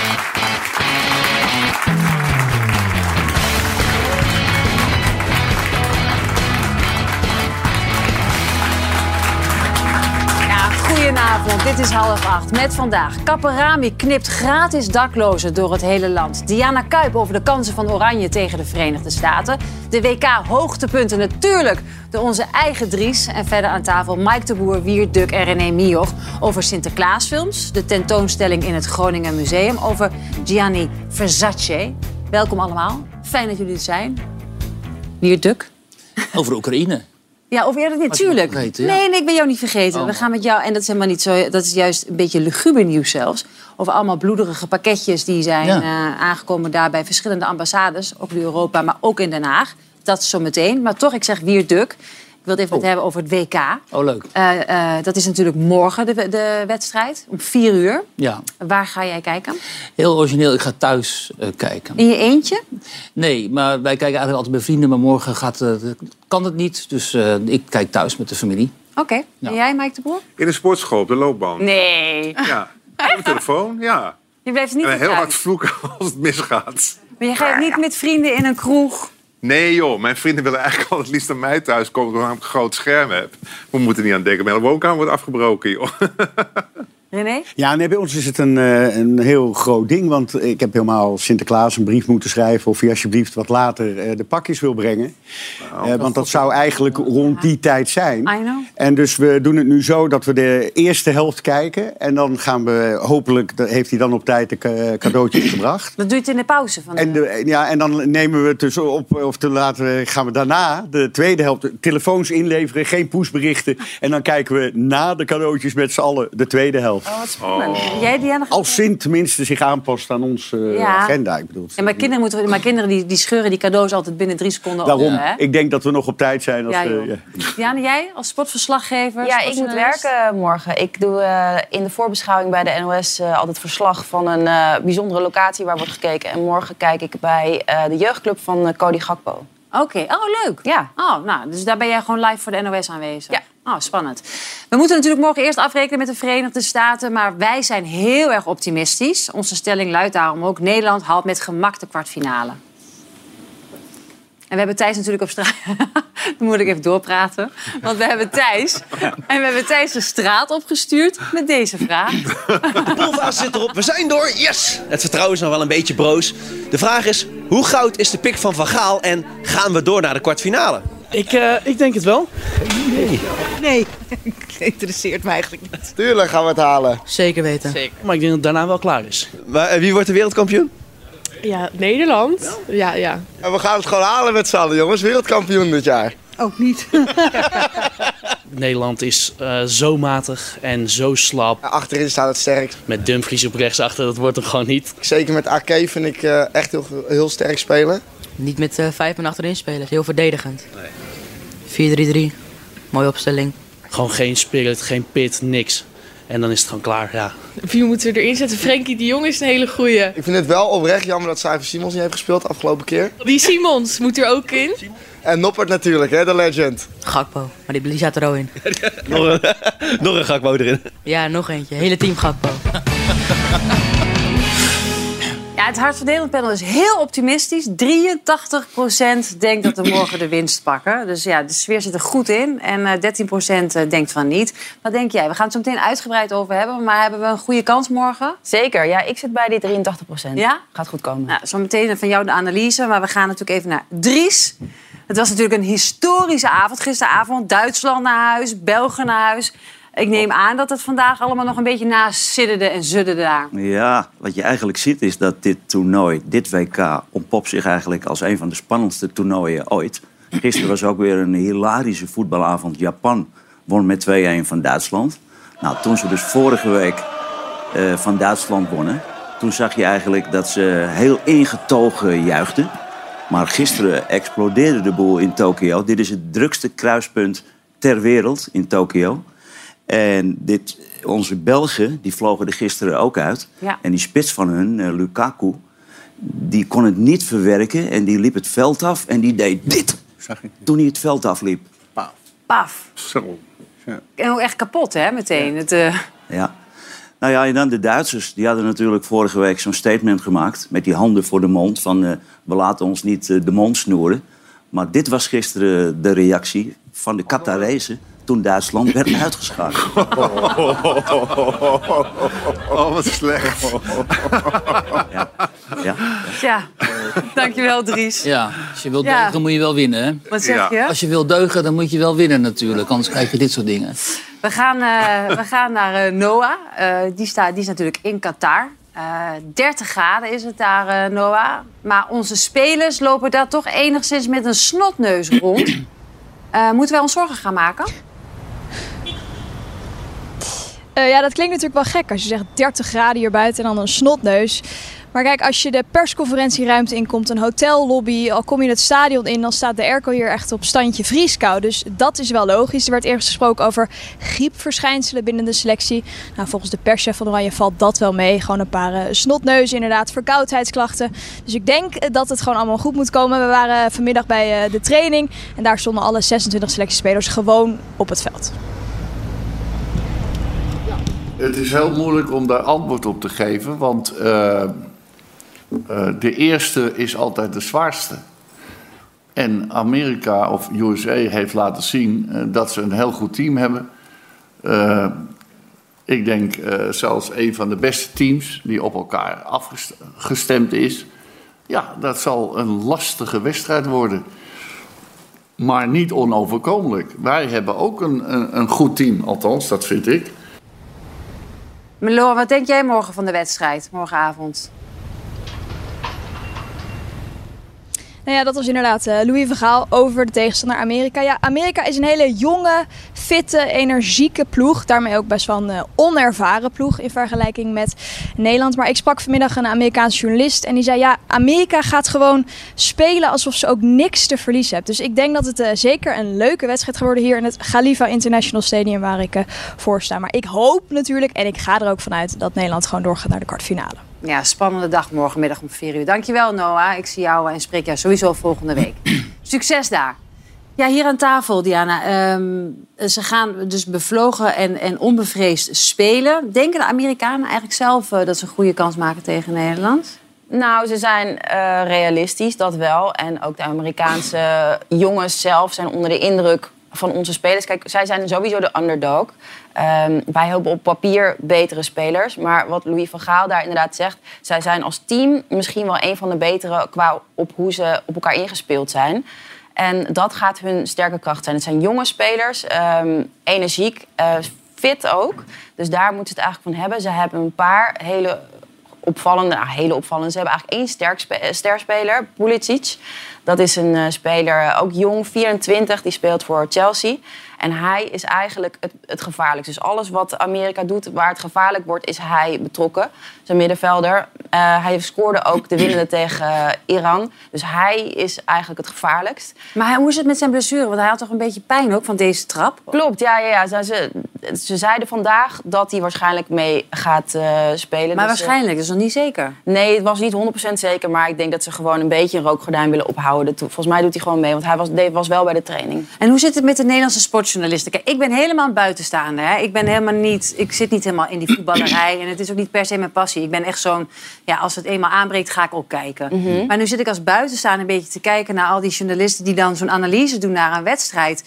Ja, goedenavond. Dit is half acht. Met vandaag. Kapperami knipt gratis daklozen door het hele land. Diana Kuip over de kansen van Oranje tegen de Verenigde Staten. De WK-hoogtepunten natuurlijk door onze eigen Dries. En verder aan tafel Mike de Boer, Wier Duk en René Mioch over Sinterklaasfilms. De tentoonstelling in het Groningen Museum over Gianni Versace. Welkom allemaal. Fijn dat jullie er zijn. Wier Duk. Over Oekraïne. Ja, of eerder natuurlijk. vergeten, ja. Nee, nee, ik ben jou niet vergeten. Oh. We gaan met jou, en dat is helemaal niet zo, dat is juist een beetje luguber nieuws zelfs. Over allemaal bloederige pakketjes die zijn Ja. eh, aangekomen daar bij verschillende ambassades. Ook in Europa, maar ook in Den Haag. Dat zo meteen. Maar toch, ik zeg Wier Duk. Ik wil het even met hebben over het WK. Oh, leuk. Eh, eh, dat is natuurlijk morgen de, de wedstrijd, om vier uur. Ja, Waar ga jij kijken? heel origineel. Ik ga thuis eh, kijken. In je eentje? Nee, maar wij kijken eigenlijk altijd bij vrienden. Maar morgen gaat, eh, kan het niet. Dus eh, ik kijk thuis met de familie. Oké. Ja. En jij, Mike de Boer? In de sportschool, op de loopbaan. Nee. Ja. Op mijn telefoon, ja. Je blijft niet En heel thuis. hard vloeken als het misgaat. Maar je gaat niet met vrienden in een kroeg. Nee joh, mijn vrienden willen eigenlijk al het liefst naar mij thuis komen... omdat ik een groot scherm heb. We moeten niet aan denken, mijn woonkamer wordt afgebroken, joh. René? Ja, nee, bij ons is het een, eh, een heel groot ding. Want ik heb helemaal Sinterklaas een brief moeten schrijven... of hij alsjeblieft wat later eh, de pakjes wil brengen. Eh, want dat zou eigenlijk rond die tijd zijn. I know. En dus we doen het nu zo dat we de eerste helft kijken. En dan gaan we hopelijk, heeft hij dan op tijd de ca- cadeautjes gebracht. Dat doe je het in de pauze van de... En, de, ja, en dan nemen we het dus op, of te laten, gaan we daarna de tweede helft telefoons inleveren, geen pushberichten. En dan kijken we na de cadeautjes met z'n allen de tweede helft. Oh, wat spannend. Jij, Diana? Als Sint tenminste zich aanpast aan onze Ja. agenda. Ik bedoel, Ja, maar kinderen, moeten, maar kinderen die, die scheuren die cadeaus altijd binnen drie seconden Daarom, op. Hè? ik denk dat we nog op tijd zijn. Als Ja, we- joh. ja. Diana, jij als sportverslaggever? Ja, ik moet werken morgen. Ik doe eh, in de voorbeschouwing bij de NOS eh, altijd verslag van een eh, bijzondere locatie waar wordt gekeken. En morgen kijk ik bij eh, de jeugdclub van eh, Cody Gakpo. Oké, oh leuk. Ja. Oh, nou, dus daar ben jij gewoon live voor de NOS aanwezig. Ja. Oh, spannend. We moeten natuurlijk morgen eerst afrekenen met de Verenigde Staten. Maar wij zijn heel erg optimistisch. Onze stelling luidt daarom ook... Nederland haalt met gemak de kwartfinale. En we hebben Thijs natuurlijk op straat... Dan moet ik even doorpraten. Want we hebben Thijs... En we hebben Thijs de straat opgestuurd met deze vraag. De poolfase zit erop. We zijn door. Yes! Het vertrouwen is nog wel een beetje broos. De vraag is, hoe goud is de pik van Van Gaal en gaan we door naar de kwartfinale? Ik, eh, ik denk het wel. Nee, interesseert me eigenlijk niet. Tuurlijk gaan we het halen. Zeker weten. Maar ik denk dat het daarna wel klaar is. Maar, eh, wie wordt de wereldkampioen? Ja, Nederland. Ja, ja. En we gaan het gewoon halen met z'n allen, jongens. Wereldkampioen dit jaar. Ook niet. Nederland is eh, zo matig en zo slap. Achterin staat het sterk. Met Dumfries op rechtsachter, dat wordt er gewoon niet. Zeker met AK vind ik eh, echt heel, heel sterk spelen. Niet met eh, vijf man achterin spelen. Heel verdedigend. 4-3-3. Mooie opstelling. Gewoon geen spirit, geen pit, niks. En dan is het gewoon klaar, ja. Wie moeten we erin zetten? Frenkie de Jong is een hele goeie. Ik vind het wel oprecht jammer dat Cyver Simons niet heeft gespeeld de afgelopen keer. Die Simons moet er ook in. En Noppert natuurlijk, hè, de legend. Gakpo. Maar die, die zat er al in. Nog een, nog een Gakpo erin. Ja, nog eentje. Hele team Gakpo. Ja, het hartverdelend panel is heel optimistisch. 83% denkt dat we morgen de winst pakken. Dus ja, de sfeer zit er goed in. En eh 13% denkt van niet. Wat denk jij? We gaan het zo meteen uitgebreid over hebben. Maar hebben we een goede kans morgen? Zeker, ja, ik zit bij die 83 procent. Ja? Gaat goed komen. Nou, zo meteen van jou de analyse. Maar we gaan natuurlijk even naar Dries. Het was natuurlijk een historische avond gisteravond. Duitsland naar huis, België naar huis. Ik neem aan dat het vandaag allemaal nog een beetje naast zitterde en zudderde daar. Ja, wat je eigenlijk ziet is dat dit toernooi, dit WK, ontpopt zich eigenlijk als een van de spannendste toernooien ooit. Gisteren was ook weer een hilarische voetbalavond. Japan won met 2-1 van Duitsland. Nou, toen ze dus vorige week eh, van Duitsland wonnen, toen zag je eigenlijk dat ze heel ingetogen juichten. Maar gisteren explodeerde de boel in Tokio. Dit is het drukste kruispunt ter wereld in Tokio. En dit, onze Belgen, die vlogen er gisteren ook uit. Ja. En die spits van hun, eh, Lukaku, die kon het niet verwerken. En die liep het veld af en die deed dit toen hij het veld afliep. Paf. Zo. En ook echt kapot, hè, meteen. Het, eh, Ja. Nou ja, en dan de Duitsers. Die hadden natuurlijk vorige week zo'n statement gemaakt... met die handen voor de mond van... eh, we laten ons niet de mond snoeren. Maar dit was gisteren de reactie van de Qatarezen... toen Duitsland werd uitgeschakeld. Oh, wat slecht. Ja. Ja, dankjewel Dries. Ja, als je wilt Ja. deugen moet je wel winnen, hè? Wat zeg je? Als je wilt deugen, dan moet je wel winnen natuurlijk. Anders krijg je dit soort dingen. We gaan, eh, we gaan naar eh, Noah. Eh, die, staat, die is natuurlijk in Qatar. Eh 30 graden is het daar, Noah. Maar onze spelers lopen daar toch enigszins met een snotneus rond. Eh, moeten wij ons zorgen gaan maken? Eh, ja, dat klinkt natuurlijk wel gek als je zegt 30 graden hier buiten en dan een snotneus. Maar kijk, als je de persconferentieruimte inkomt, een hotellobby, al kom je het stadion in, dan staat de airco hier echt op standje vrieskou. Dus dat is wel logisch. Er werd eerst gesproken over griepverschijnselen binnen de selectie. Nou, volgens de perschef van Oranje valt dat wel mee. Gewoon een paar uh, snotneuzen, inderdaad, verkoudheidsklachten. Dus ik denk eh, dat het gewoon allemaal goed moet komen. We waren vanmiddag bij de training en daar stonden alle 26 selectiespelers gewoon op het veld. Het is heel moeilijk om daar antwoord op te geven, want uh, uh, de eerste is altijd de zwaarste. En Amerika of USA heeft laten zien uh, dat ze een heel goed team hebben. ik denk zelfs een van de beste teams die op elkaar afgestemd is. Ja, dat zal een lastige wedstrijd worden. Maar niet onoverkomelijk. Wij hebben ook een, een goed team, althans, dat vind ik. Meloa, wat denk jij morgen van de wedstrijd, morgenavond? Nou ja, dat was inderdaad uh, Louis Vergaal over de tegenstander Amerika. Ja, Amerika is een hele jonge, fitte, energieke ploeg. Daarmee ook best wel een uh, onervaren ploeg in vergelijking met Nederland. Maar ik sprak vanmiddag een Amerikaanse journalist en die zei... ja, Amerika gaat gewoon spelen alsof ze ook niks te verliezen hebben. Dus ik denk dat het uh, zeker een leuke wedstrijd gaat worden hier in het Khalifa International Stadium waar ik voor sta. Maar ik hoop natuurlijk en ik ga er ook vanuit dat Nederland gewoon doorgaat naar de kwartfinale. Ja, spannende dag morgenmiddag om 4 uur. Dankjewel, Noah. Ik zie jou en spreek jou sowieso volgende week. Succes daar. Ja, hier aan tafel, Diana. Um, ze gaan dus bevlogen en, en onbevreesd spelen. Denken de Amerikanen eigenlijk zelf uh, dat ze een goede kans maken tegen Nederland? Nou, ze zijn uh, realistisch, dat wel. En ook de Amerikaanse jongens zelf zijn onder de indruk van onze spelers. Kijk, zij zijn sowieso de underdog. Um, wij hebben op papier betere spelers. Maar wat Louis van Gaal daar inderdaad zegt... zij zijn als team misschien wel een van de betere... qua op hoe ze op elkaar ingespeeld zijn. En dat gaat hun sterke kracht zijn. Het zijn jonge spelers, um, energiek, uh, fit ook. Dus daar moeten ze het eigenlijk van hebben. Ze hebben een paar hele opvallende... Nou, hele opvallende. Ze hebben eigenlijk één sterk spe sterspeler, Pulisic. Dat is een uh, speler, ook jong, 24, die speelt voor Chelsea. En hij is eigenlijk het, het gevaarlijkste. Dus alles wat Amerika doet waar het gevaarlijk wordt, is hij betrokken. Zijn middenvelder. Uh, hij scoorde ook de winnende tegen Iran. Dus hij is eigenlijk het gevaarlijkst. Maar hoe is het met zijn blessure? Want hij had toch een beetje pijn ook van deze trap? Klopt, ja. ja, ja. Ze, ze zeiden vandaag dat hij waarschijnlijk mee gaat uh, spelen. Maar dus, waarschijnlijk, dat is nog niet zeker. Nee, het was niet 100% zeker. Maar ik denk dat ze gewoon een beetje een rookgordijn willen ophouden. Volgens mij doet hij gewoon mee, want hij was, was wel bij de training. En hoe zit het met de Nederlandse sportjournalisten? Kijk, ik ben helemaal buitenstaander. Hè? Ik ben helemaal niet, ik zit niet helemaal in die voetballerij. En het is ook niet per se mijn passie. Ik ben echt zo'n, ja, als het eenmaal aanbreekt, ga ik ook kijken. Mhm. Mm -hmm. Maar nu zit ik als buitenstaander een beetje te kijken naar al die journalisten die dan zo'n analyse doen naar een wedstrijd.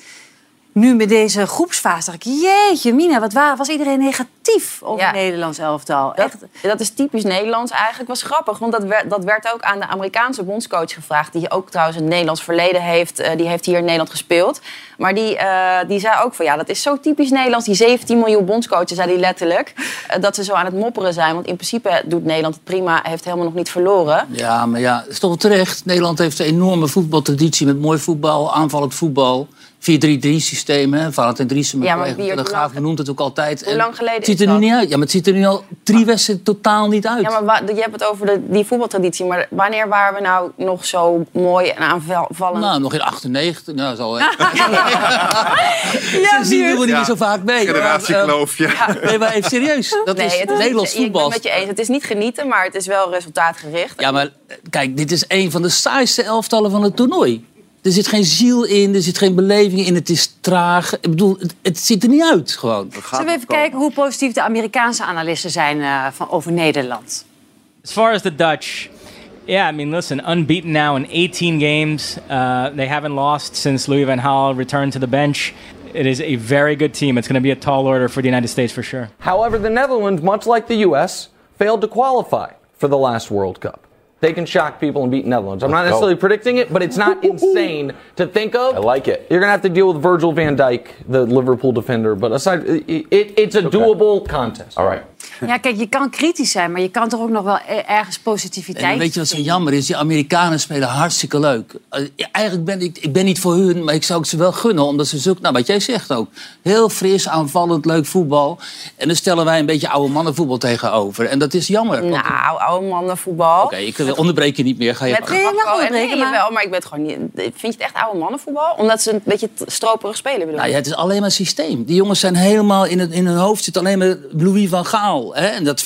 Nu met deze groepsfase dacht ik, jeetje Mina, wat waar, was iedereen negatief over Ja. het Nederlands elftal? Dat, dat is typisch Nederlands eigenlijk. Was grappig, want dat werd, dat werd ook aan de Amerikaanse bondscoach gevraagd. Die ook trouwens een Nederlands verleden heeft. Eh, die heeft hier in Nederland gespeeld. Maar die, eh, die zei ook van ja, dat is zo typisch Nederlands. Die 17 miljoen bondscoaches, zei hij letterlijk. eh, dat ze zo aan het mopperen zijn. Want in principe doet Nederland het prima. Heeft helemaal nog niet verloren. Ja, maar ja, het is toch wel terecht. Nederland heeft een enorme voetbaltraditie met mooi voetbal, aanvallend voetbal. 4-3-3-systeem, hè. Valentin Driessen, Ja, mijn maar collega de Graaf noemt het ook altijd. Hoe En lang geleden het ziet is er nu dat? niet uit. Ja, maar het ziet er nu al drie wedstrijden totaal niet uit. Ja, maar wa- je hebt het over de, die voetbaltraditie. Maar wanneer waren we nou nog zo mooi en aanvallend? Nou, nog in 98. Nou, zo, hè. Ja, Ze zien we niet zo vaak mee. Generatiekloof, ja. Maar, eh, Nee, maar even serieus. Dat nee, is het is Nederlands voetbal. Ik ben het met je eens. Het is niet genieten, maar het is wel resultaatgericht. Ja, maar eh, kijk, dit is een van de saaiste elftallen van het toernooi. Er zit geen ziel in, er zit geen beleving in, het is traag. Ik bedoel, het, het ziet er niet uit gewoon. Zullen we even kijken hoe positief de Amerikaanse analisten zijn eh, van, over Nederland? As far as the Dutch, yeah, I mean, listen, unbeaten now in 18 games. Uh, they haven't lost since Louis Van Gaal returned to the bench. It is a very good team. It's going to be a tall order for the United States for sure. However, the Netherlands, much like the U.S., failed to qualify for the last World Cup. They can shock people and beat Netherlands. I'm not necessarily predicting it, but it's not insane to think of. I like it. You're going to have to deal with Virgil van Dijk, the Liverpool defender. But aside, it, it, it's a doable contest. All right. Ja, kijk, je kan kritisch zijn, maar je kan toch ook nog wel e- ergens En positiviteit weet je wat zo jammer is? Die Amerikanen spelen hartstikke leuk. Eh, Eigenlijk ben ik, ik ben niet voor hun, maar ik zou het ze wel gunnen. Omdat ze zulk, nou wat jij zegt ook, heel fris, aanvallend, leuk voetbal. En dan stellen wij een beetje oude mannenvoetbal tegenover. En dat is jammer. want- Nou, oude mannenvoetbal. Oké, ik eh, onderbreek je niet meer. Ga je Met. Gakpo en onderbreken, nee, maar- wel, maar ik ben het gewoon niet... Vind je het echt oude mannenvoetbal? Omdat ze een beetje stroperig spelen, bedoel Nou ja, het is alleen maar systeem. Die jongens zijn helemaal in, het, in hun hoofd zit alleen maar Louis van Gaal. Hè? En dat 5-3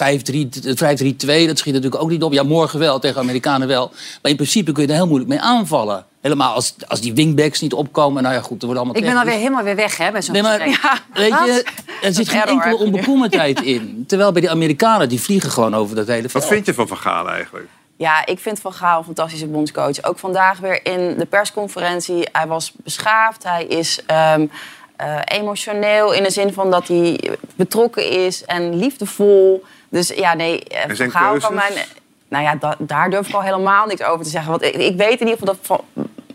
het 5-3-2, dat schiet natuurlijk ook niet op. Ja, morgen wel, tegen Amerikanen wel. Maar in principe kun je er heel moeilijk mee aanvallen. Helemaal als, als die wingbacks niet opkomen. Nou ja, goed, er wordt allemaal Ik ben alweer helemaal weer weg, hè, bij zo'n Nee, maar gesprek. weet je, er zit geen enkele onbekommerdheid in. Terwijl bij die Amerikanen, die vliegen gewoon over dat hele veld. Wat vind je van Van Gaal eigenlijk? Ja, ik vind Van Gaal een fantastische bondscoach. Ook vandaag weer in de persconferentie. Hij was beschaafd, hij is ehm, eh, emotioneel in de zin van dat hij betrokken is en liefdevol. Dus ja, nee, eh, En Van zijn Gaal kan mijn... Nou ja, da- daar durf ik al helemaal niks over te zeggen. Want ik, ik weet in ieder geval dat Van,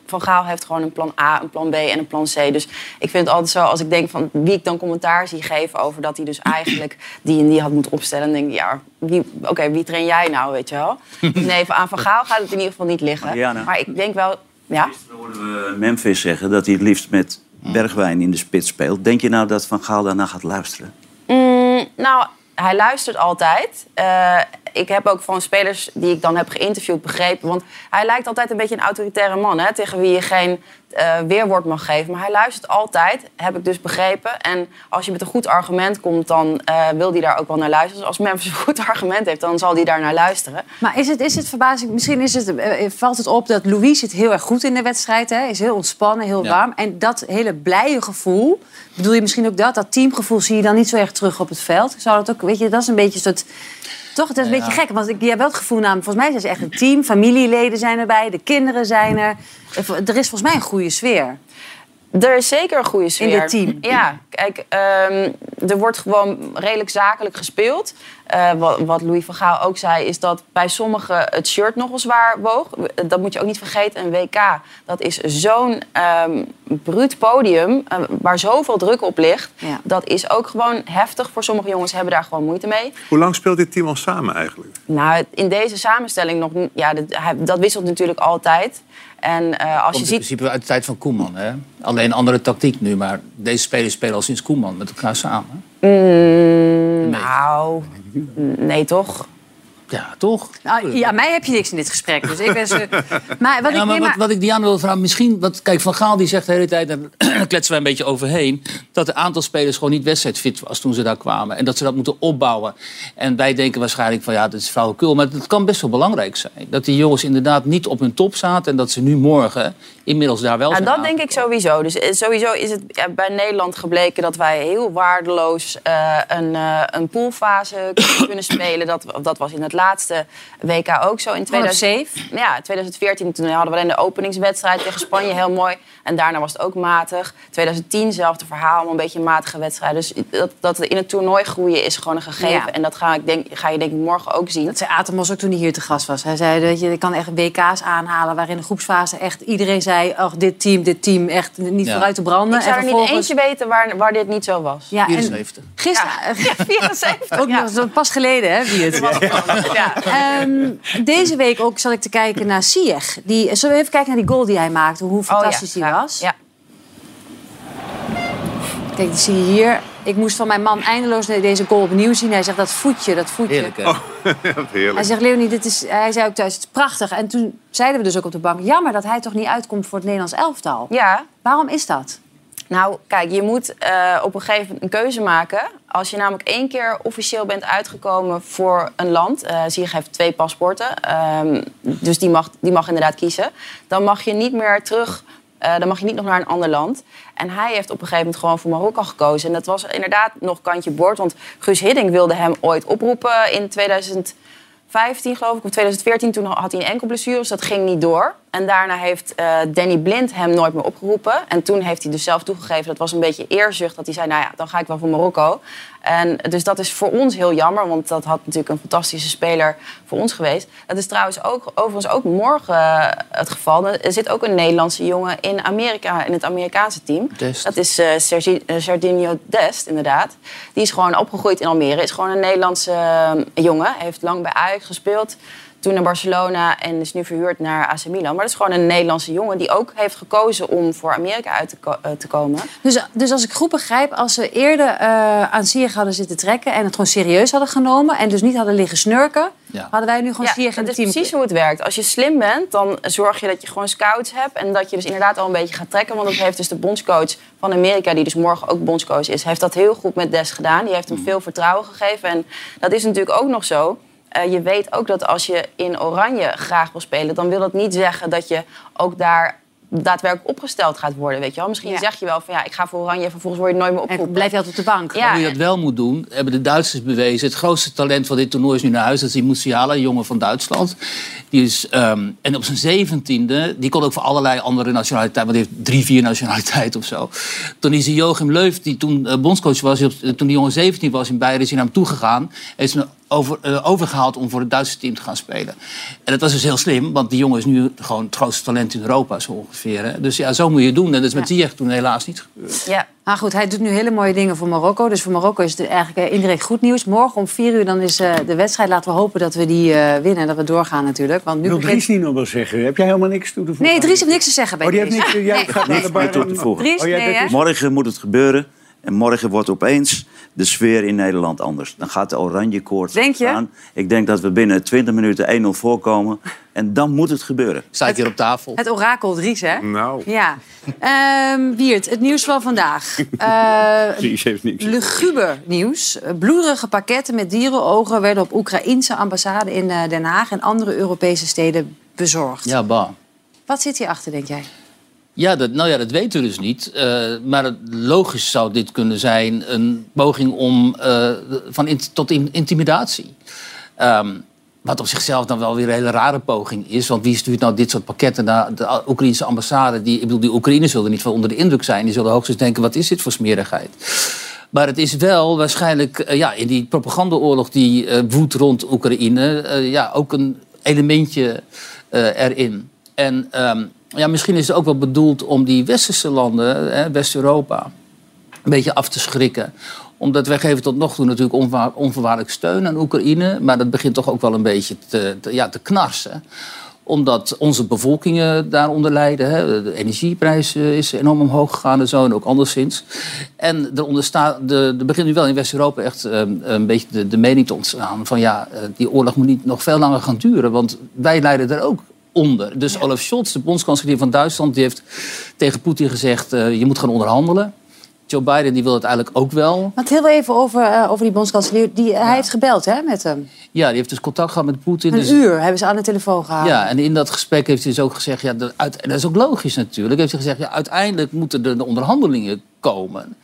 van Gaal heeft gewoon een plan A, een plan B en een plan C. Dus ik vind het altijd zo, als ik denk van wie ik dan commentaar zie geven over dat hij dus eigenlijk die en die had moeten opstellen. Dan denk ik, ja, wie- oké, wie train jij nou, weet je wel? Dus nee, aan Van Gaal gaat het in ieder geval niet liggen. Mariana. Maar ik denk wel, ja. we Memphis zeggen dat hij het liefst met Bergwijn in de spits speelt. Denk je nou dat Van Gaal daarna gaat luisteren? Mm, nou, hij luistert altijd. Eh, ik heb ook van spelers die ik dan heb geïnterviewd begrepen. Want hij lijkt altijd een beetje een autoritaire man, hè, tegen wie je geen eh, weerwoord mag geven. Maar hij luistert altijd, heb ik dus begrepen. En als je met een goed argument komt, dan eh, wil hij daar ook wel naar luisteren. Dus als Memphis een goed argument heeft, dan zal hij daar naar luisteren. Maar is het, is het verbazing, misschien is het, eh, valt het op dat Louis zit heel erg goed in de wedstrijd. Hè? Is heel ontspannen, heel Ja. warm. En dat hele blije gevoel, bedoel je misschien ook dat? Dat teamgevoel zie je dan niet zo erg terug op het veld. Zou dat ook, weet je, dat is een beetje een soort... Toch, het is een Ja. beetje gek. Want ik, je hebt wel het gevoel, namelijk, volgens mij zijn ze echt een team. Familieleden zijn erbij, de kinderen zijn er. Er is volgens mij een goede sfeer. Er is zeker een goede sfeer. In dit team. Ja, kijk, ehm, er wordt gewoon redelijk zakelijk gespeeld. Eh, wat, wat Louis van Gaal ook zei, is dat bij sommigen het shirt nogal zwaar woog. Dat moet je ook niet vergeten. Een WK, dat is zo'n ehm bruut podium eh, waar zoveel druk op ligt. Ja. Dat is ook gewoon heftig voor sommige jongens, hebben daar gewoon moeite mee. Hoe lang speelt dit team al samen eigenlijk? Nou, in deze samenstelling nog, niet- ja, dat, hij- dat wisselt natuurlijk altijd. En eh, als je in ziet principe uit de tijd van Koeman. Hè? Alleen een andere tactiek nu, maar deze spelers spelen al sinds Koeman met elkaar samen. Mm, Nou, nee toch? Ja, toch? Nou, ja, mij heb je niks in dit gesprek. Dus ik ben zo... Maar wat ja, ik... maar wat, ik Diana wil vragen, misschien... Wat, kijk, Van Gaal die zegt de hele tijd, daar kletsen wij een beetje overheen... dat een aantal spelers gewoon niet wedstrijdfit was toen ze daar kwamen. En dat ze dat moeten opbouwen. En wij denken waarschijnlijk van, ja, dat is flauwekul. Maar het kan best wel belangrijk zijn. Dat die jongens inderdaad niet op hun top zaten... en dat ze nu morgen inmiddels daar wel Nou, zijn dat denk ik sowieso. Dus eh, sowieso is het ja, bij Nederland gebleken dat wij heel waardeloos eh, een, eh, een poolfase kunnen spelen. Dat, dat was in het laatste WK ook zo. In Gewoon op 2000, ja, 2014 toen hadden we alleen de openingswedstrijd tegen Spanje heel mooi. En daarna was het ook matig. 2010 zelfde verhaal, allemaal een beetje een matige wedstrijd. Dus dat, dat in het toernooi groeien is gewoon een gegeven. Ja. En dat ga, ik denk, ga je denk ik morgen ook zien. Dat zei Atemos ook toen hij hier te gast was. Hij zei, weet je, ik kan echt WK's aanhalen... waarin de groepsfase echt iedereen zei... Oh, dit team, dit team, echt niet Ja. vooruit te branden. Ik zou en er niet eentje weten waar, waar dit niet zo was. Ja, en 74. gisteren... Ja, 74. Ook nog zo pas geleden, hè, wie het. Ja. Ehm, deze week ook zat ik te kijken naar Sieg. Die, zullen we even kijken naar die goal die hij maakte? Hoe fantastisch die was? Ja. Kijk, die zie je hier. Ik moest van mijn man eindeloos deze goal opnieuw zien. Hij zegt dat voetje, dat voetje. Heerlijk, hè? Wat heerlijk. Hij zegt, Leonie, dit is, hij zei ook thuis, het is prachtig. En toen zeiden we dus ook op de bank... jammer dat hij toch niet uitkomt voor het Nederlands elftal. Ja, Waarom is dat? Nou, kijk, je moet eh, op een gegeven moment een keuze maken. Als je namelijk één keer officieel bent uitgekomen voor een land... eh Zieg heeft twee paspoorten, ehm, dus die mag, die mag inderdaad kiezen... dan mag je niet meer terug Eh, dan mag je niet nog naar een ander land. En hij heeft op een gegeven moment gewoon voor Marokko gekozen. En dat was inderdaad nog kantje boord. Want Guus Hiddink wilde hem ooit oproepen in 2015, geloof ik, of 2014. Toen had hij een enkel blessure, dus dat ging niet door. En daarna heeft eh, Danny Blind hem nooit meer opgeroepen. En toen heeft hij dus zelf toegegeven, dat was een beetje eerzucht... dat hij zei, nou ja, dan ga ik wel voor Marokko. En dus dat is voor ons heel jammer, want dat had natuurlijk een fantastische speler voor ons geweest. Dat is trouwens ook, overigens ook morgen eh, het geval. Er zit ook een Nederlandse jongen in Amerika, in het Amerikaanse team. Dest. Dat is Sergi- Serginho Dest, inderdaad. Die is gewoon opgegroeid in Almere. Is gewoon een Nederlandse eh, jongen. Heeft lang bij Ajax gespeeld. Toen naar Barcelona en is nu verhuurd naar AC Milan. Maar dat is gewoon een Nederlandse jongen die ook heeft gekozen om voor Amerika uit te, ko- eh, te komen. Dus, dus als ik goed begrijp, als ze eerder eh, aan Ziyech hadden zitten trekken... en het gewoon serieus hadden genomen en dus niet hadden liggen snurken... hadden wij nu gewoon Ja, Ziyech in dat het is team. precies hoe het werkt. Als je slim bent, dan zorg je dat je gewoon scouts hebt... en dat je dus inderdaad al een beetje gaat trekken. Want dat heeft dus de bondscoach van Amerika, die dus morgen ook bondscoach is... heeft dat heel goed met Des gedaan. Die heeft hem veel vertrouwen gegeven. En dat is natuurlijk ook nog zo... Eh, je weet ook dat als je in Oranje graag wil spelen... dan wil dat niet zeggen dat je ook daar daadwerkelijk opgesteld gaat worden. Weet je wel? Misschien zeg je wel van ja, ik ga voor Oranje... en vervolgens word je nooit meer opgeroepen. blijf je altijd op de bank. Ja, Hoe je dat wel moet doen, hebben de Duitsers bewezen. Het grootste talent van dit toernooi is nu naar huis. Dat is die Musiala, een jongen van Duitsland. Die is, ehm, en op zijn zeventiende, die kon ook voor allerlei andere nationaliteiten. Want die heeft drie, vier nationaliteiten of zo. Toen is die Joachim Leuf, die toen eh, bondscoach was, die op- toen die jongen 17 was in Bayern, is hij naar hem toegegaan. Heeft hem over, eh, overgehaald om voor het Duitse team te gaan spelen. En dat was dus heel slim, want die jongen is nu gewoon het grootste talent in Europa, zo ongeveer. Hè. Dus ja, zo moet je het doen. En dat is met Ziyech toen helaas niet gebeurd. Ja. Maar goed, hij doet nu hele mooie dingen voor Marokko. Dus voor Marokko is het eigenlijk eh, indirect goed nieuws. Morgen om vier uur dan is eh, de wedstrijd. Laten we hopen dat we die eh, winnen en dat we doorgaan natuurlijk. Want nu Wil begint... Dries niet nog wel zeggen? Heb jij helemaal niks toe te voegen? Nee, Dries heeft niks te zeggen bij Oh, die heeft niks, jij Nee. gaat naar de Niks meer toe te voegen. Dries, Oh, nee, dus- Morgen moet het gebeuren. En morgen wordt opeens de sfeer in Nederland anders. Dan gaat de oranje Denk je? aan. Ik denk dat we binnen 20 minuten 1-0 voorkomen. En dan moet het gebeuren. Staat hier op tafel. Het orakel Dries, hè? Nou. Ja. Ehm Wiert, het nieuws van vandaag. Eh Dries heeft niks. luguber nieuws. Bloederige pakketten met dierenogen werden op Oekraïnse ambassade in eh, Den Haag en andere Europese steden bezorgd. Ja, bah. Wat zit hierachter, denk jij? Ja, dat, nou ja, dat weten we dus niet. Eh, maar logisch zou dit kunnen zijn een poging om, eh, van tot in- intimidatie. Ehm, wat op zichzelf dan wel weer een hele rare poging is. Want wie stuurt nou dit soort pakketten naar de Oekraïnse ambassade? Die, ik bedoel, die Oekraïners zullen niet van onder de indruk zijn. Die zullen hoogstens denken, wat is dit voor smerigheid? Maar het is wel waarschijnlijk eh, ja, in die propagandaoorlog die woedt rond Oekraïne... ja, ook een elementje erin. En ehm, ja, misschien is het ook wel bedoeld om die westerse landen, West-Europa, een beetje af te schrikken. Omdat wij geven tot nog toe natuurlijk onvoorwaardelijk steun aan Oekraïne. Maar dat begint toch ook wel een beetje te, ja, te knarsen omdat onze bevolkingen daaronder lijden. Hè. De energieprijs is enorm omhoog gegaan en zo, en ook anderszins. En er, de, begint nu wel in West-Europa echt eh, een beetje de, de mening te ontstaan... van ja, eh, die oorlog moet niet nog veel langer gaan duren... want wij lijden er ook onder. Dus Olaf Scholz, de bondskanselier van Duitsland... die heeft tegen Poetin gezegd, eh, je moet gaan onderhandelen. Joe Biden die wil het eigenlijk ook wel. Want heel even over, eh, over die bondskanselier. Die, Hij heeft gebeld hè, met hem. Ja, die heeft dus contact gehad met Poetin. Een dus- uur hebben ze aan de telefoon gehouden. Ja, en in dat gesprek heeft hij dus ook gezegd, ja, dat, uit- en dat is ook logisch natuurlijk, heeft hij gezegd, ja, uiteindelijk moeten er de onderhandelingen komen.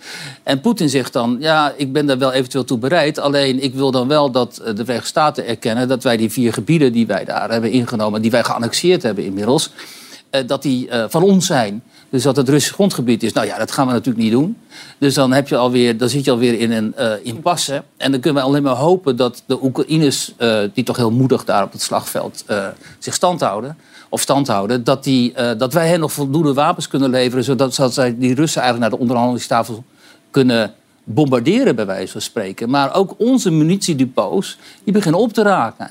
En Poetin zegt dan, ja, ik ben daar wel eventueel toe bereid, alleen ik wil dan wel dat eh, de Verenigde Staten erkennen dat wij die vier gebieden die wij daar hebben ingenomen, die wij geannexeerd hebben inmiddels, eh, dat die eh, van ons zijn. Dus dat het Russisch grondgebied is. Nou ja, dat gaan we natuurlijk niet doen. Dus dan, heb je alweer, dan zit je alweer in een eh, impasse. En dan kunnen we alleen maar hopen dat de Oekraïners, eh, die toch heel moedig daar op het slagveld eh, zich stand houden, of stand houden, dat, die, dat wij hen nog voldoende wapens kunnen leveren, zodat, zodat zij die Russen eigenlijk naar de onderhandelingstafel kunnen bombarderen, bij wijze van spreken. Maar ook onze munitiedepots, die beginnen op te raken.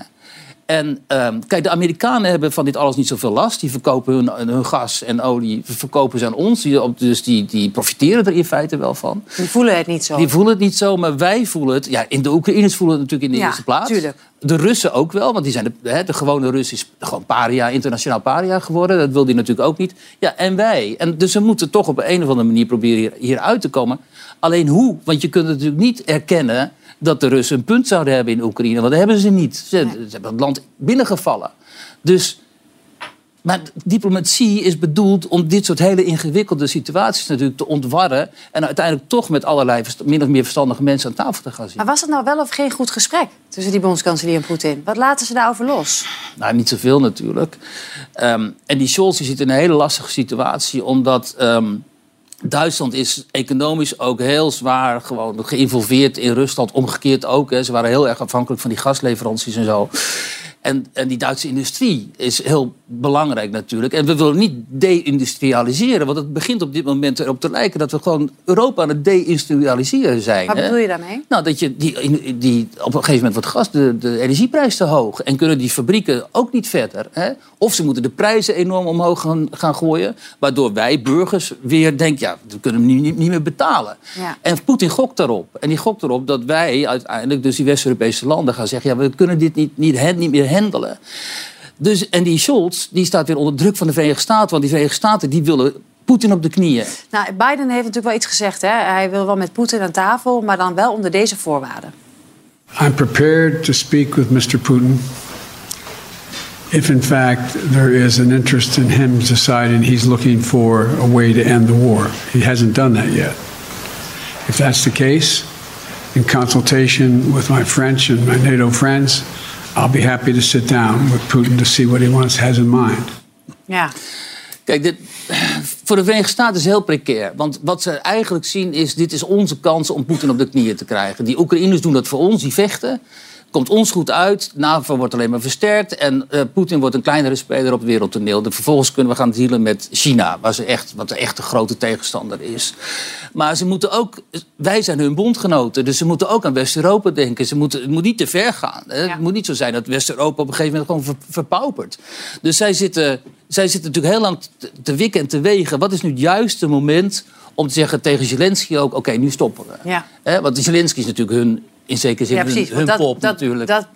En ehm, kijk, de Amerikanen hebben van dit alles niet zoveel last. Die verkopen hun, hun gas en olie verkopen ze aan ons. Die, dus die, die profiteren er in feite wel van. Die voelen het niet zo. Die voelen het niet zo, maar wij voelen het. Ja, in de Oekraïners voelen het natuurlijk in de Ja, eerste plaats. tuurlijk. De Russen ook wel, want die zijn de, hè, de gewone Rus is gewoon paria, internationaal paria geworden. Dat wil die natuurlijk ook niet. Ja, en wij. En dus we moeten toch op een of andere manier proberen hier, hier uit te komen. Alleen hoe? Want je kunt natuurlijk niet erkennen dat de Russen een punt zouden hebben in Oekraïne. Want dat hebben ze niet. Ze, ze hebben het land binnengevallen. Dus Maar diplomatie is bedoeld om dit soort hele ingewikkelde situaties natuurlijk te ontwarren. En uiteindelijk toch met allerlei min of meer verstandige mensen aan tafel te gaan zitten. Maar was het nou wel of geen goed gesprek tussen die bondskanselier en Poetin? Wat laten ze daarover los? Nou, niet zoveel natuurlijk. Ehm, en die Scholz die zit in een hele lastige situatie, omdat ehm, Duitsland is economisch ook heel zwaar gewoon geïnvolveerd in Rusland. Omgekeerd ook. Hè. Ze waren heel erg afhankelijk van die gasleveranties en zo. En, en die Duitse industrie is heel belangrijk natuurlijk. En we willen niet deindustrialiseren. Want het begint op dit moment erop te lijken dat we gewoon Europa aan het deindustrialiseren zijn. Wat hè. bedoel je daarmee? Nou, dat je die, die, op een gegeven moment wordt gas, de, de energieprijs te hoog. En kunnen die fabrieken ook niet verder. Hè? Of ze moeten de prijzen enorm omhoog gaan, gaan gooien. Waardoor wij burgers weer denken, ja, we kunnen hem nu niet, niet meer betalen. Ja. En Poetin gokt daarop. En die gokt erop dat wij uiteindelijk, dus die West-Europese landen, gaan zeggen: ja, we kunnen dit niet, niet, niet meer handelen. Dus, en die Scholz die staat weer onder druk van de Verenigde Staten. Want die Verenigde Staten die willen Poetin op de knieën. Nou, Biden heeft natuurlijk wel iets gezegd. Hè? Hij wil wel met Poetin aan tafel, maar dan wel onder deze voorwaarden. I'm prepared to speak with Mr. Putin if, in fact, there is an interest in him deciding he's looking for a way to end the war. He hasn't done that yet. If that's the case, in consultation with my French and my NATO friends, I'll be happy to sit down with Putin to see what he wants has in mind. Ja. Kijk, dit, voor de Verenigde Staten is het heel precair. Want wat ze eigenlijk zien is, dit is onze kans om Poetin op de knieën te krijgen. Die Oekraïners doen dat voor ons, die vechten. Komt ons goed uit, NAVO wordt alleen maar versterkt... en eh, Poetin wordt een kleinere speler op het wereldtoneel. En vervolgens kunnen we gaan dealen met China... Waar ze echt, wat echt een grote tegenstander is. Maar ze moeten ook, wij zijn hun bondgenoten... dus ze moeten ook aan West-Europa denken. Ze moeten, het moet niet te ver gaan. Hè. Het moet niet zo zijn dat West-Europa op een gegeven moment gewoon ver- verpaupert. Dus zij zitten, zij zitten natuurlijk heel lang te, te wikken en te wegen. Wat is nu het juiste moment om te zeggen tegen Zelensky ook... oké, nu stoppen we. Ja. Want Zelensky is natuurlijk hun, in zekere zin Ja, precies. hun, hun want dat, pop dat, natuurlijk. Dat,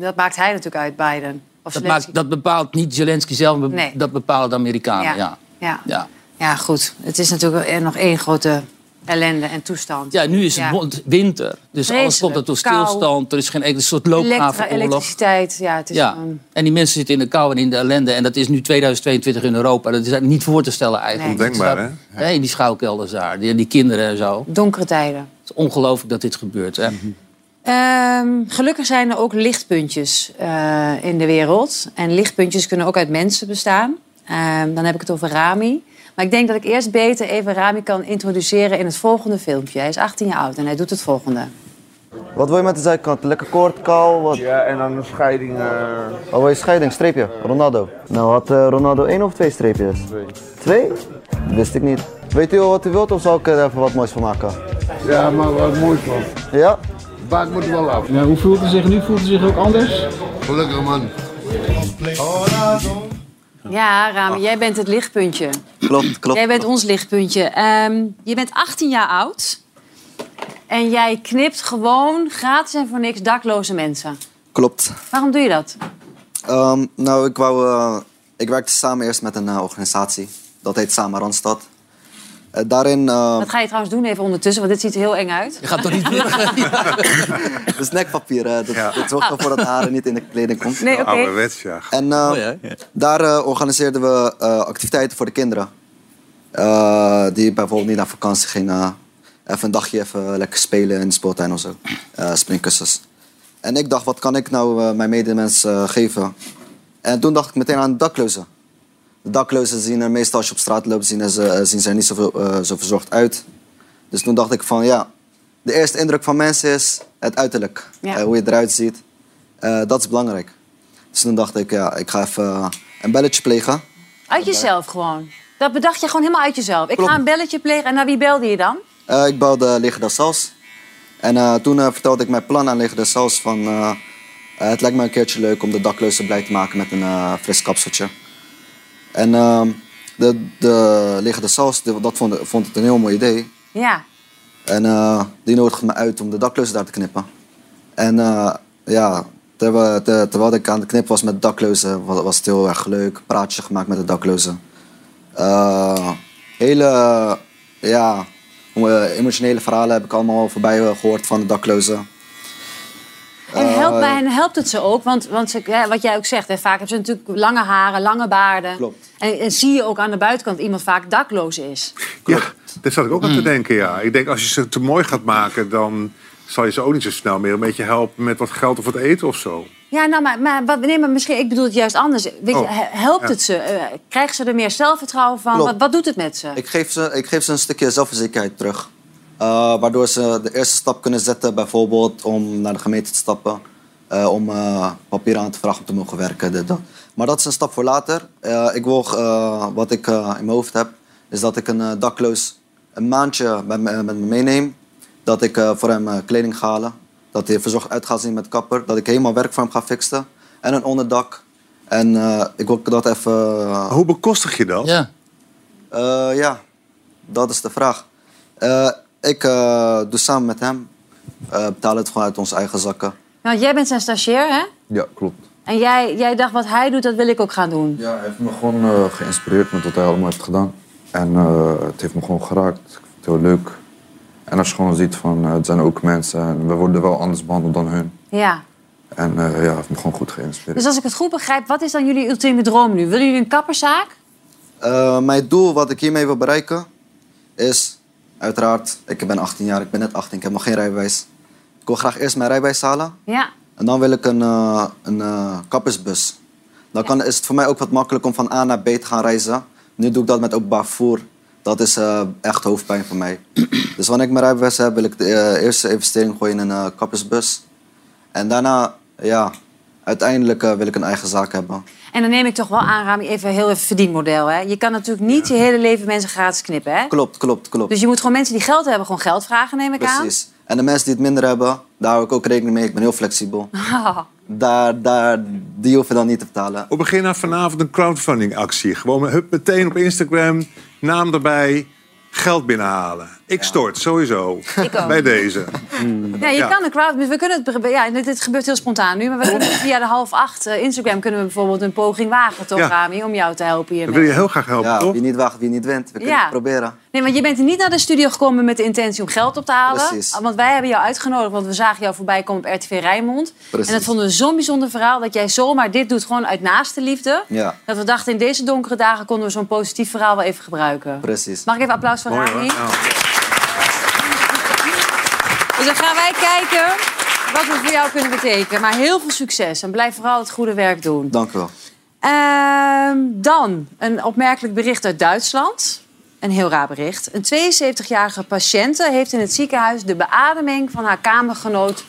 dat maakt hij natuurlijk uit, Biden. Of Dat, maakt, dat bepaalt niet Zelensky zelf, Nee. dat bepalen de Amerikanen. Ja. Ja. Ja. Ja. ja, goed. Het is natuurlijk er nog één grote ellende en toestand. Ja, nu is het Ja. winter. Dus alles komt er tot Kou. stilstand. Er is geen enkele soort loopgravenoorlog. elektriciteit, ja, het is Ja, en die mensen zitten in de kou en in de ellende. En dat is nu 2022 in Europa. Dat is eigenlijk niet voor te stellen eigenlijk. Nee. Ondenkbaar, hè, in die schuilkelders daar. Die, die kinderen en zo. Donkere tijden. Het is ongelooflijk dat dit gebeurt. Hè? Ehm, gelukkig zijn er ook lichtpuntjes eh, in de wereld. En lichtpuntjes kunnen ook uit mensen bestaan. Ehm, dan heb ik het over Rami. Maar ik denk dat ik eerst beter even Rami kan introduceren in het volgende filmpje. Hij is 18 jaar oud en hij doet het volgende. Wat wil je met de zijkant? Lekker kort, kaal? Wat? Ja, en dan een scheiding. eh, Oh, wil je scheiding? Streepje? Ronaldo. Nou, had eh, Ronaldo één of twee streepjes? Twee. Twee? Wist ik niet. Weet u al wat u wilt of zal ik er even wat moois van maken? Ja, maar wat mooi van. Ja? Baak moet wel af. Ja, hoe voelt hij zich nu? Voelt hij zich ook anders? Gelukkig man. Ja, Rami, jij bent het lichtpuntje. Klopt, klopt. Jij bent ons lichtpuntje. Ehm, je bent 18 jaar oud. En jij knipt gewoon gratis en voor niks dakloze mensen. Klopt. Waarom doe je dat? Ehm, nou, ik, wou, eh, ik werkte samen eerst met een eh, organisatie. Dat heet Samen Randstad. Eh, daarin... eh, Wat ga je trouwens doen even ondertussen? Want dit ziet er heel eng uit. Je gaat toch niet de snackpapier, eh, dat, dat zorgt ervoor dat de haren niet in de kleding komt. Nee, oké. Ja. En Oh, ja, ja. daar organiseerden we eh, activiteiten voor de kinderen. Eh, die bijvoorbeeld niet naar vakantie gingen. Even een dagje even lekker spelen in de speeltuin of zo. Eh springkussens. En ik dacht, wat kan ik nou eh, mijn medemensen eh, geven? En toen dacht ik meteen aan de daklozen. De daklozen zien er meestal als je op straat loopt, zien, ze, eh, zien ze er niet zoveel, eh, zo verzorgd uit. Dus toen dacht ik van ja, de eerste indruk van mensen is het uiterlijk. Ja. Eh, hoe je eruit ziet. Dat is belangrijk. Dus toen dacht ik, ja, ik ga even een belletje plegen. Uit jezelf gewoon. Dat bedacht je gewoon helemaal uit jezelf. Ik Klopt. ga een belletje plegen. En naar wie belde je dan? Ik belde Leger de Sals. En toen vertelde ik mijn plan aan Leger de Sals van... het lijkt me een keertje leuk om de daklozen blij te maken met een fris kapseltje. En ehm, de, de Leger de Sals, die- dat vond, vond het een heel mooi idee. Ja. En eh, die nodigde me uit om de daklozen daar te knippen. En eh, ja, terwijl, ter- terwijl ik aan het knippen was met de daklozen, was, was het heel erg leuk. Praatje gemaakt met de daklozen. Eh, hele ja, emotionele verhalen heb ik allemaal voorbij eh, gehoord van de daklozen. En helpt, Eh, bij hen helpt het ze ook? Want, want ze, ja, wat jij ook zegt, hè, vaak hebben ze natuurlijk lange haren, lange baarden. Klopt. En, en zie je ook aan de buitenkant dat iemand vaak dakloos is. Ja, daar zat ik ook aan te denken, ja. Ik denk, als je ze te mooi gaat maken... dan zal je ze ook niet zo snel meer een beetje helpen... met wat geld of wat eten of zo. Ja, nou, maar, maar, nee, maar misschien, ik bedoel het juist anders. Weet je, Oh, he- helpt ja. het ze? Eh, krijgen ze er meer zelfvertrouwen van? Klopt. Wat, wat doet het met ze? Ik geef ze, ik geef ze een stukje zelfverzekerdheid terug. Eh, waardoor ze de eerste stap kunnen zetten, bijvoorbeeld om naar de gemeente te stappen. eh, om eh, papieren aan te vragen om te mogen werken. Dit, dat. Maar dat is een stap voor later. Eh, ik wil, eh, wat ik eh, in mijn hoofd heb, is dat ik een dakloos een maandje met me, met me meeneem. Dat ik eh, voor hem eh, kleding ga halen. Dat hij verzorgd uit gaat zien met kapper. Dat ik helemaal werk voor hem ga fixen. En een onderdak. En eh, ik wil dat even... Hoe bekostig je dat? Ja. Eh, ja, dat is de vraag. Eh, ik eh, doe samen met hem. eh betaal het gewoon uit onze eigen zakken. Want jij bent zijn stagiair, hè? Ja, klopt. En jij, jij dacht, wat hij doet, dat wil ik ook gaan doen. Ja, hij heeft me gewoon eh, geïnspireerd met wat hij allemaal heeft gedaan. En eh, het heeft me gewoon geraakt. Ik vind het heel leuk. En als je gewoon ziet van, het zijn ook mensen en we worden wel anders behandeld dan hun. Ja. En eh, ja, hij heeft me gewoon goed geïnspireerd. Dus als ik het goed begrijp, wat is dan jullie ultieme droom nu? Willen jullie een kapperszaak? Eh, mijn doel wat ik hiermee wil bereiken is, uiteraard, ik ben 18 jaar, ik ben net 18, ik heb nog geen rijbewijs. Ik wil graag eerst mijn rijbewijs halen. Ja. En dan wil ik een, eh, een eh, kappersbus. Dan kan, is het voor mij ook wat makkelijk om van A naar B te gaan reizen. Nu doe ik dat met openbaar vervoer. Dat is eh, echt hoofdpijn voor mij. dus wanneer ik mijn rijbewijs heb, wil ik de eerste investering gooien in een kappersbus. En daarna, ja, uiteindelijk wil ik een eigen zaak hebben. En dan neem ik toch wel aan, Rami, even heel even verdienmodel. Hè? Je kan natuurlijk niet je hele leven mensen gratis knippen. Hè? Klopt, klopt, klopt. Dus je moet gewoon mensen die geld hebben, gewoon geld vragen, neem ik Precies. En de mensen die het minder hebben, daar hou ik ook rekening mee. Ik ben heel flexibel. aan. Daar, daar, die hoeven dan niet te betalen. We beginnen vanavond een crowdfunding actie. Gewoon hup, meteen op Instagram, naam erbij, geld binnenhalen. Ik stort, sowieso. Ik ook. Bij deze. Ja, je Ja. kan een crowd... We kunnen het, ja, dit, dit gebeurt heel spontaan nu, maar we kunnen via de half acht eh, Instagram kunnen we bijvoorbeeld een poging wagen, toch, Ja. Rami, om jou te helpen hiermee. Dat wil je heel graag helpen, Ja, toch? wie niet wacht, wie niet wint. We kunnen Ja. het proberen. Nee, want je bent niet naar de studio gekomen met de intentie om geld op te halen. Precies. Want wij hebben jou uitgenodigd, want we zagen jou voorbij komen op RTV Rijnmond. Precies. En dat vonden we zo'n bijzonder verhaal, dat jij zomaar dit doet, gewoon uit naaste liefde. Ja, Dat we dachten, in deze donkere dagen konden we zo'n positief verhaal wel even gebruiken. precies. Mag ik even applaus voor Mooi Rami? Dus dan gaan wij kijken wat we voor jou kunnen betekenen. Maar heel veel succes en blijf vooral het goede werk doen. Dank u wel. Ehm, dan een opmerkelijk bericht uit Duitsland. Een heel raar bericht. Een 72-jarige patiënte heeft in het ziekenhuis de beademing van haar kamergenoot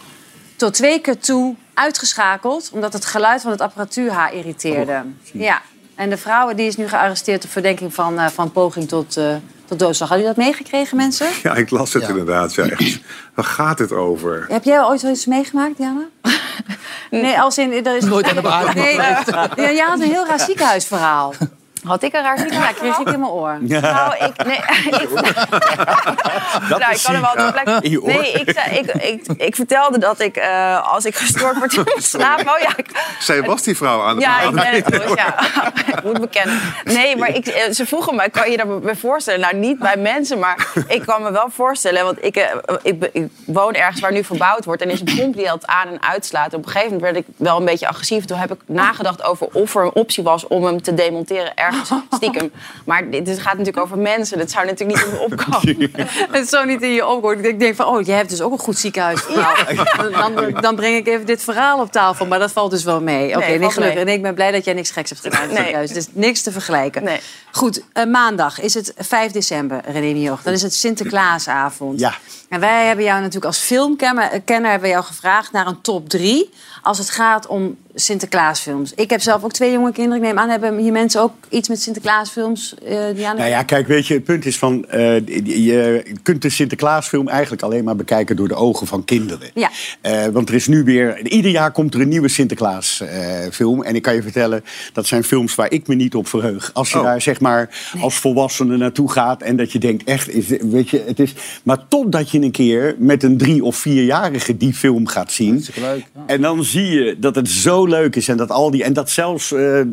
tot twee keer toe uitgeschakeld, omdat het geluid van het apparatuur haar irriteerde. ja. En de vrouw die is nu gearresteerd op verdenking van, eh, van poging tot, eh, tot doodslag. Hadden jullie dat meegekregen, mensen? Ja, ik las het inderdaad. Ja, echt. Waar gaat het over? Heb jij ooit zoiets meegemaakt, Diana? Nee, als in... Er is... Nooit aan de beademing Nee, ja, jij had een heel raar ziekenhuisverhaal. Had ik een raar Ja, kreeg ik in mijn oor. Nou, ik... Nee, ik, nou, ik kan er wel op plek... In je oor. Nee, ik, zei- ik, ik, ik vertelde dat ik, eh, als ik gestoord word in mijn slaap... Oh ja, ik, Zij was die vrouw aan de ja, ik ben het dus, ja. ik moet bekennen. Nee, maar ik, eh, ze vroegen me, kan je dat bij voorstellen? Nou, niet bij mensen, maar ik kan me wel voorstellen. Want ik, eh, ik, ik woon ergens waar nu verbouwd wordt. En er is een pomp die dat aan- en uitslaat. Op een gegeven moment werd ik wel een beetje agressief. Toen heb ik nagedacht over of er een optie was om hem te demonteren ergens stiekem. Maar dit, dit gaat natuurlijk over mensen. Dat zou natuurlijk niet in me opkomen. Het is zo niet in je opgehoord. Ik denk van, oh, je hebt dus ook een goed ziekenhuisverhaal. Dan, dan breng ik even dit verhaal op tafel. Maar dat valt dus wel mee. Oké, nee, valt gelukkig. En ik ben blij dat jij niks geks hebt gedaan in het ziekenhuis. Dus niks te vergelijken. Nee. Goed, eh, maandag is het 5 december, René Mioch. Dan is het Sinterklaasavond. Ja. En wij hebben jou natuurlijk als filmkenner kenner hebben we jou gevraagd naar een top 3 als het gaat om Sinterklaasfilms. Ik heb zelf ook twee jonge kinderen. Ik neem aan, hebben hier mensen ook iets met Sinterklaasfilms? eh Diana? Nou ja, kijk, weet je, het punt is van... eh, je kunt de Sinterklaasfilm eigenlijk alleen maar bekijken door de ogen van kinderen. Ja. Eh, want er is nu weer... Ieder jaar komt er een nieuwe Sinterklaasfilm. en ik kan je vertellen, dat zijn films waar ik me niet op verheug. Als je Oh. daar zeg maar als volwassene naartoe gaat... en dat je denkt, echt, is, weet je, het is... Maar totdat je een keer met een drie- of vierjarige die film gaat zien... En dan zie je dat het zo leuk is en dat al die... En dat zelfs eh, eh,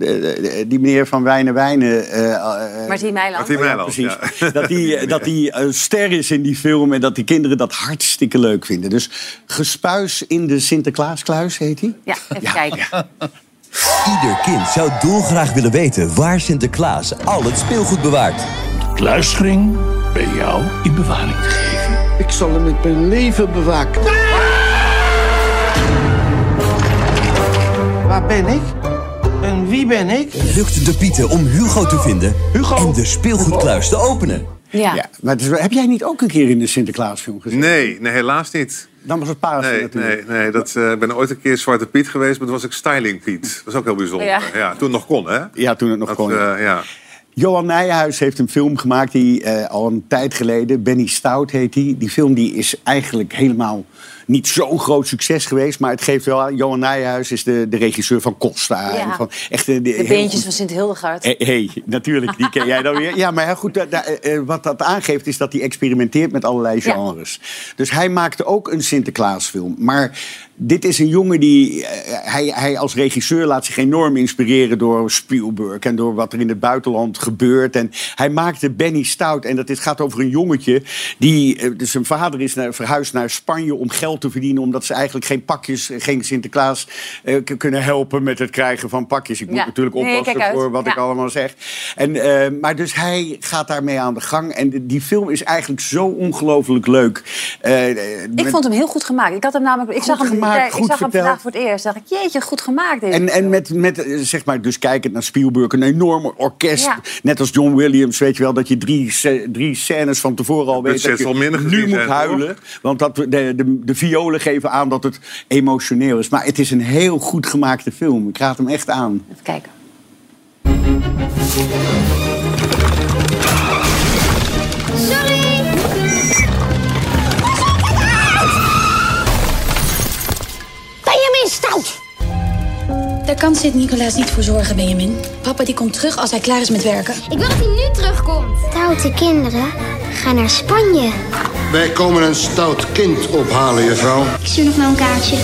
die meneer van Wijnen Herwijnen... eh, eh, Martien Meiland. Martien Meiland, Ja, precies. Dat die, dat die een ster is in die film en dat die kinderen dat hartstikke leuk vinden. Dus Gespuis in de Sinterklaaskluis heet hij. Ja, even kijken. Ieder kind zou dolgraag willen weten waar Sinterklaas al het speelgoed bewaart. Luistering bij jou in bewaring te geven. Ik zal hem met mijn leven bewaken. Waar ben ik? En wie ben ik? Lukt de Pieten om Hugo te vinden en de speelgoedkluis te openen. Ja. maar heb jij niet ook een keer in de Sinterklaasfilm gezien? Nee, nee, helaas niet. Dan was het paas Nee, natuurlijk. nee, nee dat, eh, ik ben ooit een keer Zwarte Piet geweest, maar toen was ik Styling Piet. Dat was ook heel bijzonder. Ja. Ja. toen het nog kon, hè? Ja, toen het nog Dat, kon. eh, ja. Johan Nijhuis heeft een film gemaakt die eh, al een tijd geleden, Benny Stout heet die. Die film die is eigenlijk helemaal niet zo'n groot succes geweest, maar het geeft wel aan. Johan Nijhuis is de, de regisseur van Costa. Ja. En van echt, de, De beentjes van Sint Hildegard. Hé, hey, natuurlijk, die ken jij dan weer. Ja, maar heel goed, da- da- eh, wat dat aangeeft is dat hij experimenteert met allerlei Ja. genres. Dus hij maakte ook een Sinterklaasfilm. Maar dit is een jongen die... eh, hij, hij als regisseur laat zich enorm inspireren door Spielberg... en door wat er in het buitenland gebeurt. En hij maakte Benny Stout. En dat is, gaat over een jongetje die... eh, dus zijn vader is naar, verhuisd naar Spanje om geld te verdienen... omdat ze eigenlijk geen pakjes, geen Sinterklaas eh, kunnen helpen met het krijgen van pakjes. Ik moet Ja. natuurlijk Nee, oppassen voor wat ik allemaal zeg. En, eh, maar dus hij gaat daarmee aan de gang. En de- die film is eigenlijk zo ongelooflijk leuk. Eh, Ik met- vond hem heel goed gemaakt. Ik, had hem namelijk, ik Goed zag hem, gemaakt, ik goed zag hem vandaag voor het eerst. dacht ik, jeetje, goed gemaakt. Deze En, en met, met, zeg maar, dus kijkend naar Spielberg, een enorm orkest. Ja. Net als John Williams, weet je wel, dat je drie, drie scènes van tevoren al weet dat je nu moet huilen. Want dat, de, de, de violen geven aan dat het emotioneel is. Maar het is een heel goed gemaakte film. Ik raad hem echt aan. Even kijken. Daar kan Sint-Nicolaas niet voor zorgen, Benjamin. Papa die komt terug als hij klaar is met werken. Ik wil dat hij nu terugkomt. Stoute kinderen gaan naar Spanje. Wij komen een stout kind ophalen, juffrouw. Ik stuur nog wel een kaartje.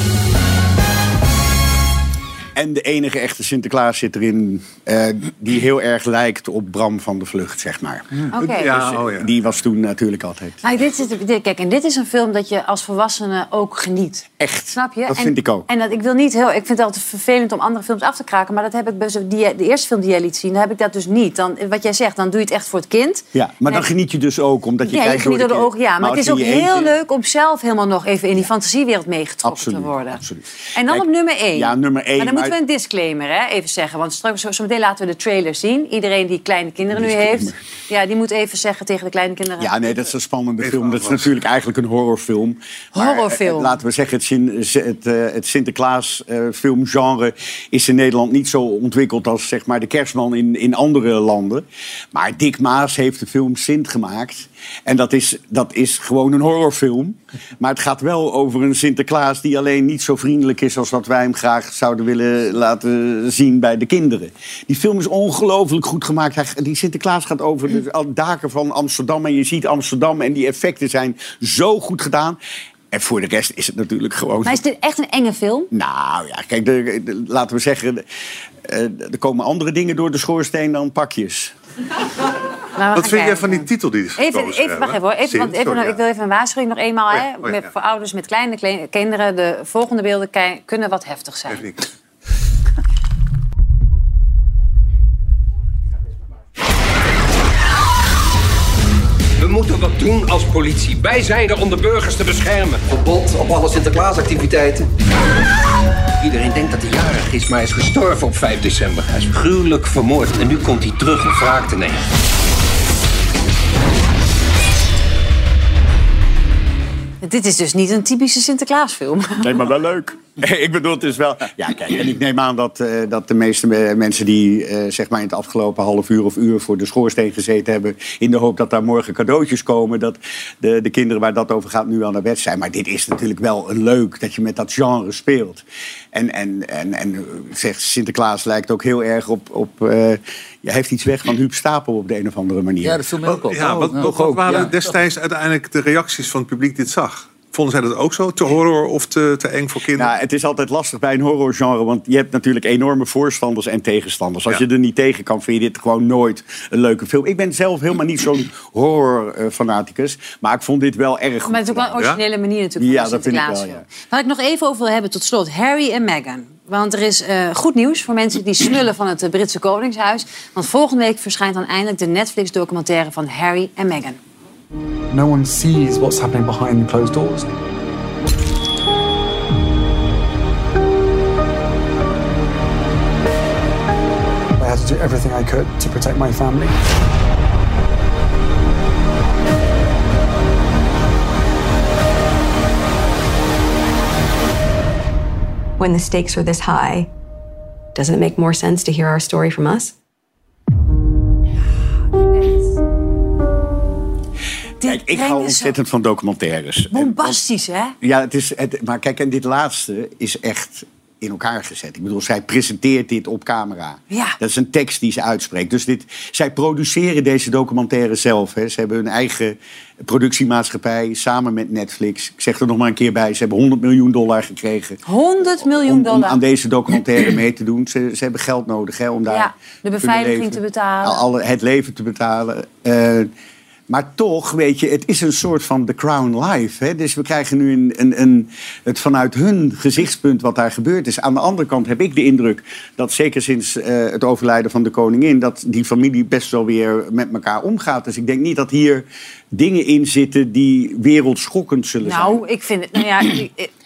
En de enige echte Sinterklaas zit erin eh, die heel erg lijkt op Bram van de Vlucht, zeg maar. Oké. Ja, Dus, oh ja. Die was toen natuurlijk altijd. Maar dit is, dit- kijk, en dit is een film dat je als volwassene ook geniet. Echt. Snap je? Dat en, vind ik ook. En dat, ik wil niet heel. Ik vind het altijd vervelend om andere films af te kraken. Maar dat heb ik best. Die, de eerste film die jij liet zien, dan heb ik dat dus niet. Dan, wat jij zegt, dan doe je het echt voor het kind. Ja, maar dan En- geniet je dus ook, omdat je ja, je kijkt geniet door de ogen. Ja, maar, het is ook je je heel eentje- leuk om zelf helemaal nog even in die fantasiewereld meegetrokken Absoluut, te worden. absoluut. En dan Kijk, op nummer 1. ja, nummer één, Maar dan moeten we een disclaimer hè, even zeggen. Want straks, zo, zo meteen laten we de trailer zien. Iedereen die kleine kinderen nu heeft, ja, die moet even zeggen tegen de kleine kinderen. Ja, nee, dat is een spannende film. Dat is natuurlijk eigenlijk een horrorfilm. Maar, Horrorfilm. eh, laten we zeggen, het, Sin- het, eh, het Sinterklaas-filmgenre is in Nederland niet zo ontwikkeld als zeg maar, de kerstman in, in andere landen. Maar Dick Maas heeft de film Sint gemaakt. En dat is, dat is gewoon een horrorfilm. Maar het gaat wel over een Sinterklaas die alleen niet zo vriendelijk is als wat wij hem graag zouden willen laten zien bij de kinderen. Die film is ongelooflijk goed gemaakt. Hij- Die Sinterklaas gaat over de daken van Amsterdam en je ziet Amsterdam en die effecten zijn zo goed gedaan. En voor de rest is het natuurlijk gewoon. Maar is dit echt een enge film? Nou ja, kijk, de, de- laten we zeggen, eh, er komen andere dingen door de schoorsteen dan pakjes. Nou, Wat vind jij kijken. van die titel die is Even, even, wacht even hoor. Even, Sint, want even, sorry, Ik wil even een waarschuwing nog eenmaal. Oh ja, hè, oh ja. Voor ouders met kleine kle- kinderen. De volgende beelden kunnen wat heftig zijn. We moeten wat doen als politie. Wij zijn er om de burgers te beschermen. Verbod op alle Sinterklaasactiviteiten. Iedereen denkt dat hij jarig is, maar hij is gestorven op 5 december. Hij is gruwelijk vermoord en nu komt hij terug om wraak te nemen. Dit is dus niet een typische Sinterklaasfilm. Nee, maar wel leuk. ik bedoel, het is wel... Ja, kijk, en ik neem aan dat, eh, dat de meeste me- mensen die eh, zeg maar in het afgelopen half uur of uur voor de schoorsteen gezeten hebben... in de hoop dat daar morgen cadeautjes komen, dat de, de kinderen waar dat over gaat nu aan de bed zijn. Maar dit is natuurlijk wel een leuk dat je met dat genre speelt. En, en, en, en eh, zegt Sinterklaas lijkt ook heel erg op... op eh, ja, heeft iets weg van Huub Stapel op de een of andere manier. Ja, dat viel me ook op. Ja, wat, Oh, wat, ook, waren ja. destijds uiteindelijk de reacties van het publiek die dit zag? Vonden zij dat ook zo? Te horror of te, te eng voor kinderen? Nou, het is altijd lastig bij een horrorgenre, want je hebt natuurlijk enorme voorstanders en tegenstanders. Als Ja. je er niet tegen kan, vind je dit gewoon nooit een leuke film. Ik ben zelf helemaal niet zo'n horror-fanaticus, maar ik vond dit wel erg goed. Maar het is ook wel een originele manier natuurlijk Ja, van dat vind ik wel, Sinterklaas. Waar ik nog even over wil hebben tot slot. Harry en Meghan. Want er is eh, goed nieuws voor mensen die smullen van het eh, Britse Koningshuis. Want volgende week verschijnt dan eindelijk de Netflix-documentaire van Harry en Meghan. No one sees what's happening behind the closed doors. I had to do everything I could to protect my family. When the stakes are this high, doesn't it make more sense to hear our story from us? Kijk, ik hou ontzettend van documentaires. Bombastisch, hè? Ja, het is, het, maar kijk, en dit laatste is echt in elkaar gezet. Ik bedoel, zij presenteert dit op camera. Ja. Dat is een tekst die ze uitspreekt. Dus dit, zij produceren deze documentaire zelf. Hè. Ze hebben hun eigen productiemaatschappij samen met Netflix. Ik zeg er nog maar een keer bij, ze hebben 100 miljoen dollar gekregen. 100 miljoen dollar. om aan deze documentaire mee te doen. Ze, ze hebben geld nodig hè, om daar ja, de beveiliging te betalen. Alle, het leven te betalen. Eh, maar toch, weet je, het is een soort van The Crown Live. Hè? Dus we krijgen nu een, een, een, het vanuit hun gezichtspunt wat daar gebeurd is. Aan de andere kant heb ik de indruk dat zeker sinds eh, het overlijden van de koningin... dat die familie best wel weer met elkaar omgaat. Dus ik denk niet dat hier dingen in zitten die wereldschokkend zullen zijn. Nou, ik vind het... Nou ja,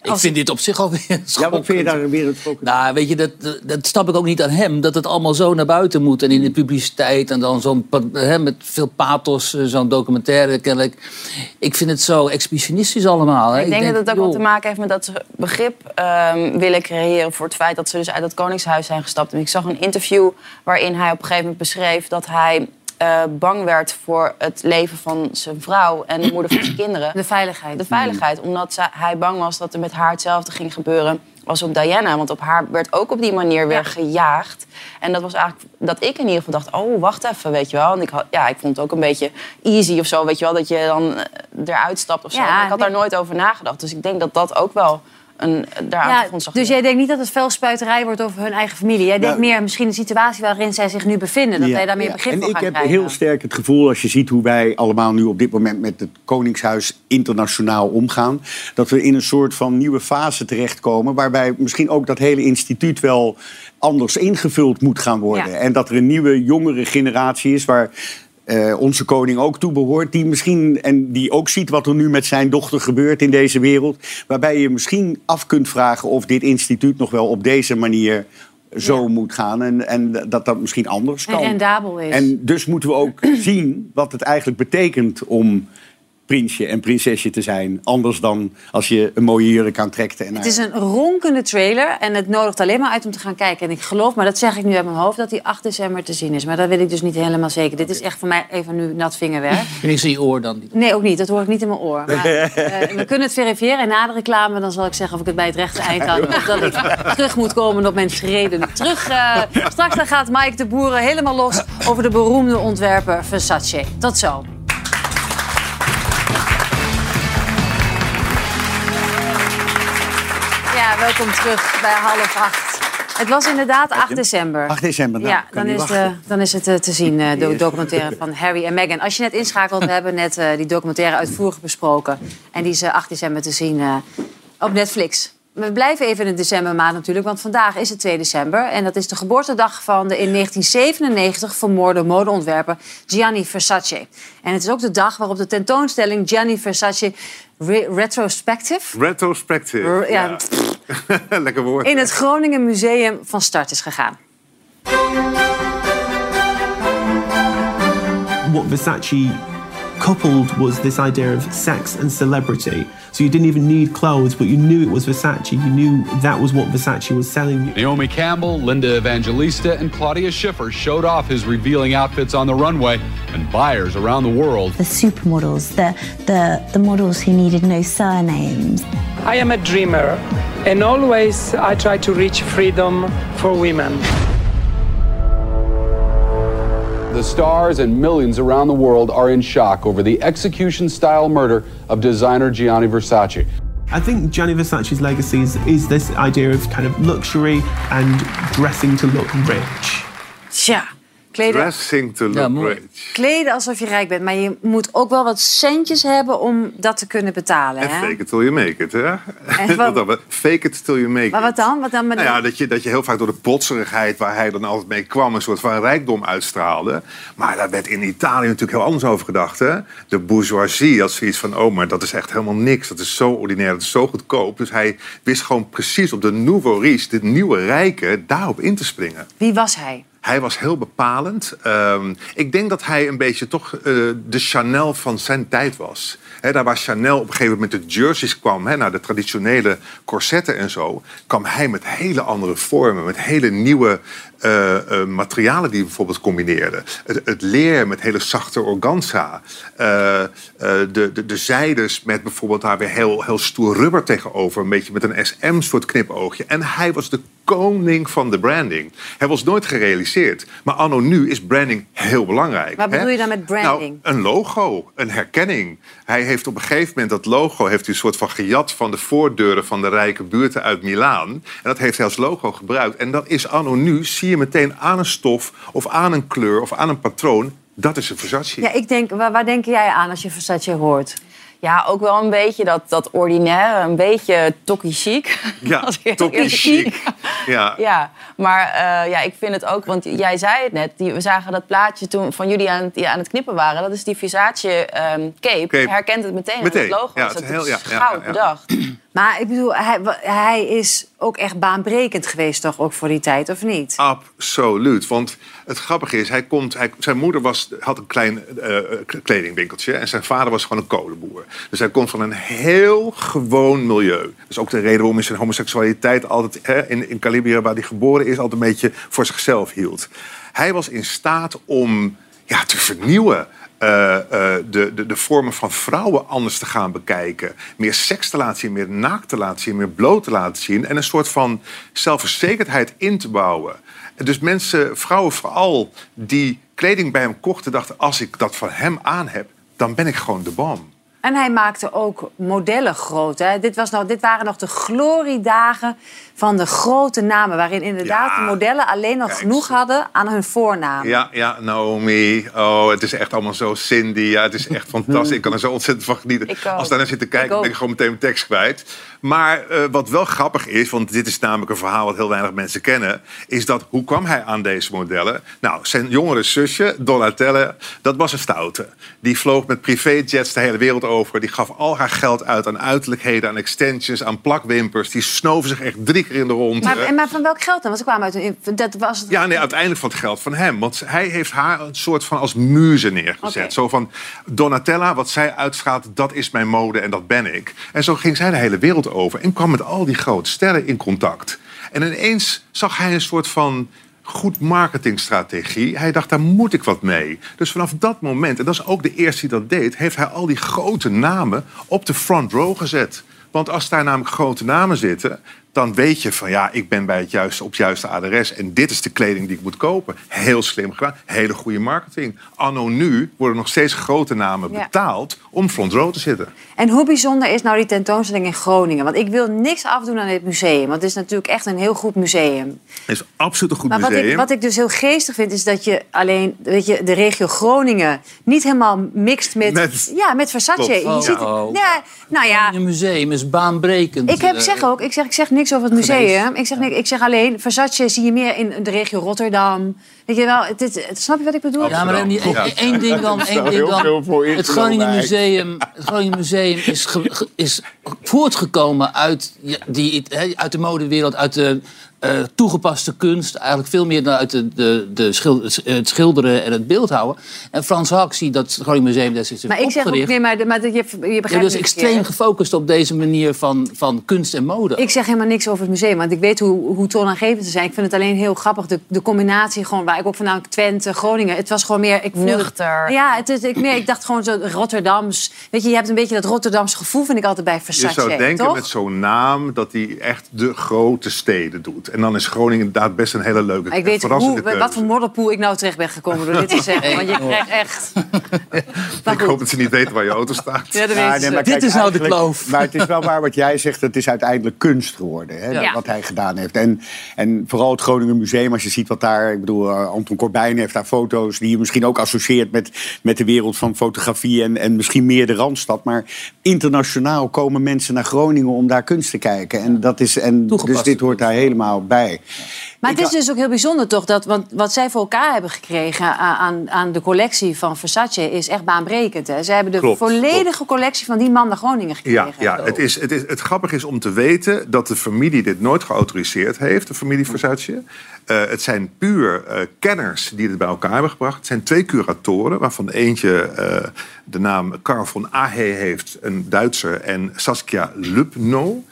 ik- als- vind dit op zich alweer Ja, wat vind je daar weer het schokkend Nou, weet je, dat, dat snap ik ook niet aan hem. Dat het allemaal zo naar buiten moet. En in de publiciteit. En dan zo'n, met veel pathos, eh, zo'n documentaire kennelijk. Ik vind het zo exhibitionistisch allemaal. Hè. Ik denk, dat het ook joh, wel te maken heeft met dat ze begrip ehm, willen creëren voor het feit dat ze dus uit het Koningshuis zijn gestapt. En ik zag een interview waarin hij op een gegeven moment beschreef dat hij eh, bang werd voor het leven van zijn vrouw en de moeder van zijn kinderen. De veiligheid. De veiligheid, omdat hij bang was dat er met haar hetzelfde ging gebeuren als op Diana. Want op haar werd ook op die manier weer gejaagd. En dat was eigenlijk dat ik in ieder geval dacht, oh, wacht even, weet je wel. En ik, had, ja, ik vond het ook een beetje easy of zo, weet je wel. Dat je dan eh, eruit stapt of zo. Ja, Maar ik had daar nooit over nagedacht. Dus ik denk dat dat ook wel een, daar aan Ja, de dus jij denkt niet dat het vuilspuiterij wordt over hun eigen familie. Jij denkt meer misschien de situatie waarin zij zich nu bevinden. Dat Ja, wij daar meer ja. begrip en voor ik gaan heb krijgen. heel sterk het gevoel, als je ziet hoe wij allemaal nu op dit moment met het Koningshuis internationaal omgaan, dat we in een soort van nieuwe fase terechtkomen, waarbij misschien ook dat hele instituut wel anders ingevuld moet gaan worden. Ja. En dat er een nieuwe, jongere generatie is waar. Eh, onze koning ook toe behoort, die misschien en die ook ziet wat er nu met zijn dochter gebeurt in deze wereld, waarbij je misschien af kunt vragen of dit instituut nog wel op deze manier zo moet gaan en, en dat dat misschien anders En kan. rendabel is. En dus moeten we ook zien wat het eigenlijk betekent om prinsje en prinsesje te zijn. Anders dan als je een mooie jurk aantrekt. En Het is een ronkende trailer en het nodigt alleen maar uit om te gaan kijken. En ik geloof, maar dat zeg ik nu uit mijn hoofd, dat die 8 december te zien is. Maar dat weet ik dus niet helemaal zeker. Dit is echt voor mij even nu nat vingerwerk. En is in je oor dan? Nee, ook niet. Dat hoor ik niet in mijn oor. Maar, eh, we kunnen het verifiëren. En na de reclame dan zal ik zeggen of ik het bij het rechte eind had. Of dat ik terug moet komen op mijn schreden. Terug, eh, straks dan gaat Mike de Boeren helemaal los over de beroemde ontwerper Versace. Tot zo. Welkom terug bij half acht. Het was inderdaad 8 december. 8 december, nou, ja, kan dan niet is, de, dan is het eh, te zien, eh, de documentaire van Harry en Meghan. Als je net inschakelt, we hebben net eh, die documentaire uitvoerig besproken. En die is eh, 8 december te zien eh, op Netflix. We blijven even in de decembermaand natuurlijk, want vandaag is het 2 december. En dat is de geboortedag van de in 1997 vermoorde modeontwerper Gianni Versace. En het is ook de dag waarop de tentoonstelling Gianni Versace Re- Retrospective... Retrospective. R- ja, Ja. Lekker woord. in het Groningen Museum van start is gegaan. what Versace coupled was this idea of sex and celebrity. So you didn't even need clothes, but you knew it was Versace. You knew that was what Versace was selling you. Naomi Campbell, Linda Evangelista, and Claudia Schiffer showed off his revealing outfits on the runway, and buyers around the world the supermodels, the, the, the models who needed no surnames. I am a dreamer, and always I try to reach freedom for women. The stars and millions around the world are in shock over the execution style murder of designer Gianni Versace. I think Gianni Versace's legacy is, is this idea of kind of luxury and dressing to look rich. Tja, kleden, Dressing to look rich. kleden alsof je rijk bent. Maar je moet ook wel wat centjes hebben om dat te kunnen betalen. En Hè? fake it till you make it, hè? En wat- dan, fake it till you make Maar it. wat dan? Wat dan met Nou ja, dat je, dat je heel vaak door de potserigheid waar hij dan altijd mee kwam... een soort van rijkdom uitstraalde. Maar daar werd in Italië natuurlijk heel anders over gedacht. Hè? De bourgeoisie had zoiets van... oh, maar dat is echt helemaal niks. Dat is zo ordinair, dat is zo goedkoop. Dus hij wist gewoon precies op de nouveau riche... dit nieuwe rijke, daarop in te springen. Wie was hij? Hij was heel bepalend. Ehm, ik denk dat hij een beetje toch eh, de Chanel van zijn tijd was. Daar waar Chanel op een gegeven moment de jerseys kwam, hè, naar de traditionele corsetten en zo, kwam hij met hele andere vormen, met hele nieuwe eh, eh, materialen die hij bijvoorbeeld combineerde. Het, leer met hele zachte organza. De, de, de zijdes met bijvoorbeeld daar weer heel, heel stoer rubber tegenover. Een beetje met een SM-soort knipoogje. En hij was de koning van de branding. Hij was nooit gerealiseerd. Maar anno nu is branding heel belangrijk. Wat bedoel je dan met branding? Nou, een logo, een herkenning. Hij heeft op een gegeven moment dat logo heeft hij een soort van gejat van de voordeuren van de rijke buurten uit Milaan. En dat heeft hij als logo gebruikt. En dat is anno nu, zie je meteen aan een stof of aan een kleur of aan een patroon. Dat is een Versace. Ja, ik denk, waar, waar denk jij aan als je Versace hoort? Ja, ook wel een beetje dat, dat ordinaire, een beetje tokkie chic. Ja, tokkie chic. Ja. Ja, maar eh, ja, ik vind het ook, want jij zei het net, die, we zagen dat plaatje toen van jullie aan, het- die aan het knippen waren. Dat is die Versace ehm, cape. Herkent het meteen, aan Meteen, het logo. ja, is het dat is heel- ja, goud ja, ja. bedacht. Maar ik bedoel, hij, hij is ook echt baanbrekend geweest, toch ook voor die tijd, of niet? Absoluut. Want het grappige is, hij komt, zijn moeder was, had een klein eh, k- kledingwinkeltje. En zijn vader was gewoon een kolenboer. Dus hij komt van een heel gewoon milieu. Dat is ook de reden waarom hij zijn homoseksualiteit altijd hè, in, in Calabria, waar hij geboren is, altijd een beetje voor zichzelf hield. Hij was in staat om ja, te vernieuwen. Eh, eh, de, de, de vormen van vrouwen anders te gaan bekijken. Meer seks te laten zien, meer naakt te laten zien, meer bloot te laten zien. En een soort van zelfverzekerdheid in te bouwen. En Dus mensen, vrouwen vooral, die kleding bij hem kochten, dachten: als ik dat van hem aan heb, dan ben ik gewoon de bom. En hij maakte ook modellen groot. Hè? Dit, was nog, dit waren nog de gloriedagen van de grote namen... waarin inderdaad Ja. de modellen alleen nog genoeg hadden aan hun voornaam. Ja, ja, Naomi. Oh, het is echt allemaal zo Cindy. Ja, het is echt fantastisch. Ik kan er zo ontzettend van genieten. Ik. Als ik daar naar zit te kijken, ben ik gewoon meteen mijn tekst kwijt. Maar eh, wat wel grappig is, want dit is namelijk een verhaal wat heel weinig mensen kennen, is dat hoe kwam hij aan deze modellen? Nou, zijn jongere zusje, Donatella, dat was een stoute. Die vloog met privéjets de hele wereld over. Die gaf al haar geld uit aan uiterlijkheden, aan extensions, aan plakwimpers. Die snoven zich echt drie keer in de rond. Maar, van welk geld dan? Want ze kwamen uit een... Dat was het... Ja, nee, uiteindelijk van het geld van hem. Want hij heeft haar een soort van als muze neergezet. Zo van, Donatella, wat zij uitstraalt, dat is mijn mode en dat ben ik. En zo ging zij de hele wereld over en kwam met al die grote sterren in contact. En ineens zag hij een soort van goed marketingstrategie. Hij dacht, daar moet ik wat mee. Dus vanaf dat moment, en dat is ook de eerste die dat deed... heeft hij al die grote namen op de front row gezet. Want als daar namelijk grote namen zitten... dan weet je van ja, ik ben bij het juiste, op het juiste adres... en dit is de kleding die ik moet kopen. Heel slim gedaan, hele goede marketing. Anno nu worden nog steeds grote namen Ja. betaald... om front row te zitten. En hoe bijzonder is nou die tentoonstelling in Groningen? Want ik wil niks afdoen aan dit museum. Want het is natuurlijk echt een heel goed museum. Het is absoluut een goed Maar wat museum. ik, wat ik dus heel geestig vind, is dat je alleen weet je, de regio Groningen niet helemaal mixt met, Met- ja, met Versace. Klopt. Je Oh. ziet, Oh. ja, nou ja, Een museum is baanbrekend. ik heb, eh, zeg ook, ik zeg, ik zeg niks over het museum. Ik zeg, niks, ik zeg alleen, Versace zie je meer in de regio Rotterdam. Weet je wel, het, is- het- snap je wat ik bedoel? Ja, maar Ja. één één ding dan. Één ding heel dan. veel voor Het Groningen. Museum, het Groningen Museum is, ge- ge- is voortgekomen uit, ja, die, hè, uit de modewereld, uit de eh, toegepaste kunst. Eigenlijk veel meer dan uit de, de, de schil- het schilderen en het beeldhouden. En Frans Haks, die dat Groningen Museum destijds heeft Maar ik zeg ook, nee, maar, de- maar de- je, je begrijpt ja, dus extreem verkeerd. gefocust op deze manier van, van kunst en mode. Ik zeg helemaal niks over het museum, want ik weet hoe, hoe toonaangevend ze zijn. Ik vind het alleen heel grappig, de, de combinatie gewoon, waar ik ook vandaan Twente, Groningen. Het was gewoon meer... Ik voelde- Nuchter. Ja, het is, ik, meer, ik dacht gewoon zo Rotterdams. Weet je, je hebt een beetje dat Rotterdamse gevoel, vind ik altijd bij Je Versace, zou denken toch? met zo'n naam dat hij echt de grote steden doet. En dan is Groningen inderdaad best een hele leuke Ik weet hoe, keuze. wat voor modderpoel ik nou terecht ben gekomen door dit te zeggen. Want je krijgt echt... Ik hoop dat ze niet weten waar je auto staat. Ja, dat maar Dit is nou de kloof. Maar het is wel waar wat jij zegt. Het is uiteindelijk kunst geworden. Hè, Ja. Wat hij gedaan heeft. En, en vooral het Groningen Museum. Als je ziet wat daar... Ik bedoel, eh, Anton Corbijn heeft daar foto's... die je misschien ook associeert met, met de wereld van fotografie... En, en misschien meer de Randstad. Maar internationaal komen mensen naar Groningen... om daar kunst te kijken. En, dat is, en dus dit hoort daar helemaal bij. Maar het is dus ook heel bijzonder toch, dat, want wat zij voor elkaar hebben gekregen aan, aan, de collectie van Versace is echt baanbrekend. Hè? Ze hebben de Klopt, volledige collectie van die man naar Groningen gekregen. Ja, ja het, is, het, is, het grappige is om te weten dat de familie dit nooit geautoriseerd heeft, de familie Versace. Eh, het zijn puur eh, kenners die dit bij elkaar hebben gebracht. Het zijn twee curatoren, waarvan eentje eh, de naam Karl von Ahe heeft, een Duitser, en Saskia Lubno.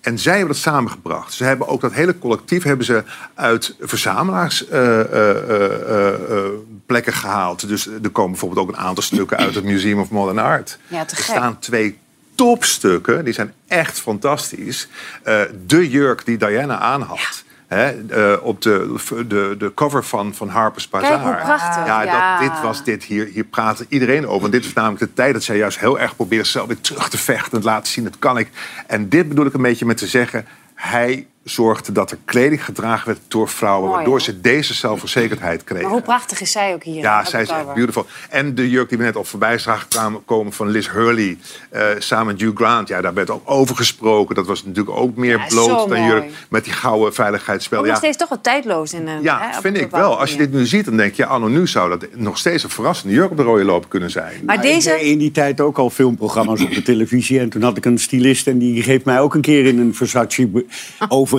En zij hebben dat samengebracht. Ze hebben ook dat hele collectief hebben ze uit verzamelaarsplekken gehaald. Dus er komen bijvoorbeeld ook een aantal stukken uit het Museum of Modern Art. Ja, te er staan twee topstukken, die zijn echt fantastisch. Eh, de jurk die Diana aan had. Hè, eh, op de, de, de cover van, van Harper's Bazaar. Kijk, hoe prachtig. Ja, Ja. Dat, dit was dit. Hier, hier praat iedereen over. Want dit is namelijk de tijd dat zij juist heel erg probeert zelf weer terug te vechten. En te laten zien, dat kan ik. En dit bedoel ik een beetje met te zeggen... hij zorgde dat er kleding gedragen werd door vrouwen... Mooi, waardoor ze deze zelfverzekerdheid kregen. Maar hoe prachtig is zij ook hier? Ja, op zij is echt beautiful. En de jurk die we net al voorbij zagen kwamen- komen van Liz Hurley... eh, samen met Hugh Grant. Ja, daar werd ook over gesproken. Dat was natuurlijk ook meer Ja, bloot dan jurk. Met die gouden veiligheidsspel. Ja, nog steeds toch wat tijdloos in een. ja hè, op vind ik wel. Als je dit nu ziet, dan denk je... anno nu zou dat nog steeds een verrassende jurk op de rode loop kunnen zijn. Maar Nou, ik deze. in die tijd ook al filmprogramma's op de televisie. En toen had ik een stylist en die heeft mij ook een keer in een Versace be-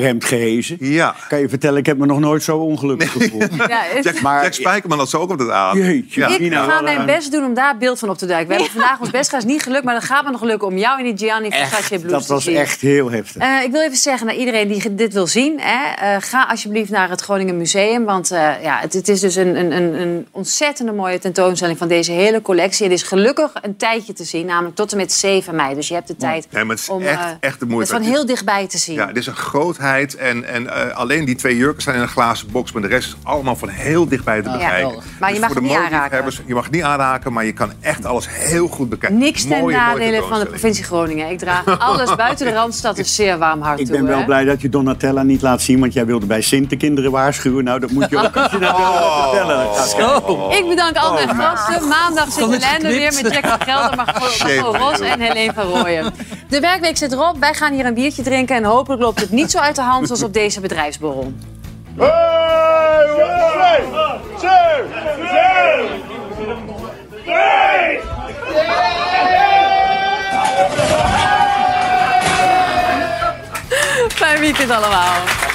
overhemd gehezen. Ja. Kan je vertellen, ik heb me nog nooit zo ongelukkig gevoeld. Ja, het- Jack, Maar- Jack Spijkerman had ze ook op dat aan. Jeetje. Ja. ik ga mijn best doen om daar beeld van op te duiken. We hebben vandaag ons best gedaan, niet gelukt, maar dat gaat me nog lukken om jou in die Gianni Versace blouse dat was echt heel heftig. Eh, ik wil even zeggen naar iedereen die dit wil zien. Hè, eh, ga alsjeblieft naar het Groningen Museum. Want eh, ja, het, het is dus een, een, een, een ontzettende mooie tentoonstelling van deze hele collectie. Het is gelukkig een tijdje te zien, namelijk tot en met 7 mei. Dus je hebt de tijd Nee, maar het is om echt, echt de het moeite. van waard. heel dichtbij te zien. Ja, het is een En, en eh, alleen die twee jurken zijn in een glazen box. Maar de rest is allemaal van heel dichtbij te Ja, bekijken. geweldig. Maar je Dus mag voor de het niet modeliefhebbers, Je mag het niet aanraken, maar je kan echt alles heel goed bekijken. Niks ten Mooie, mooie nadele van de provincie Groningen. Ik draag alles buiten de Randstad een zeer warm hart Ik toe. ben wel hè. blij dat je Donatella niet laat zien, want jij wilde bij Sint de kinderen waarschuwen. Nou, dat moet je ook als je gaat kijken. Ik bedank al mijn gasten. Maandag zit Helene weer met Jack van Gelder, Margot Margot Ros en Helene van Rooyen. De werkweek zit erop. Wij gaan hier een biertje drinken en hopelijk loopt het niet zo uit de hand zoals op deze bedrijfsborrel. Fijn weekend allemaal.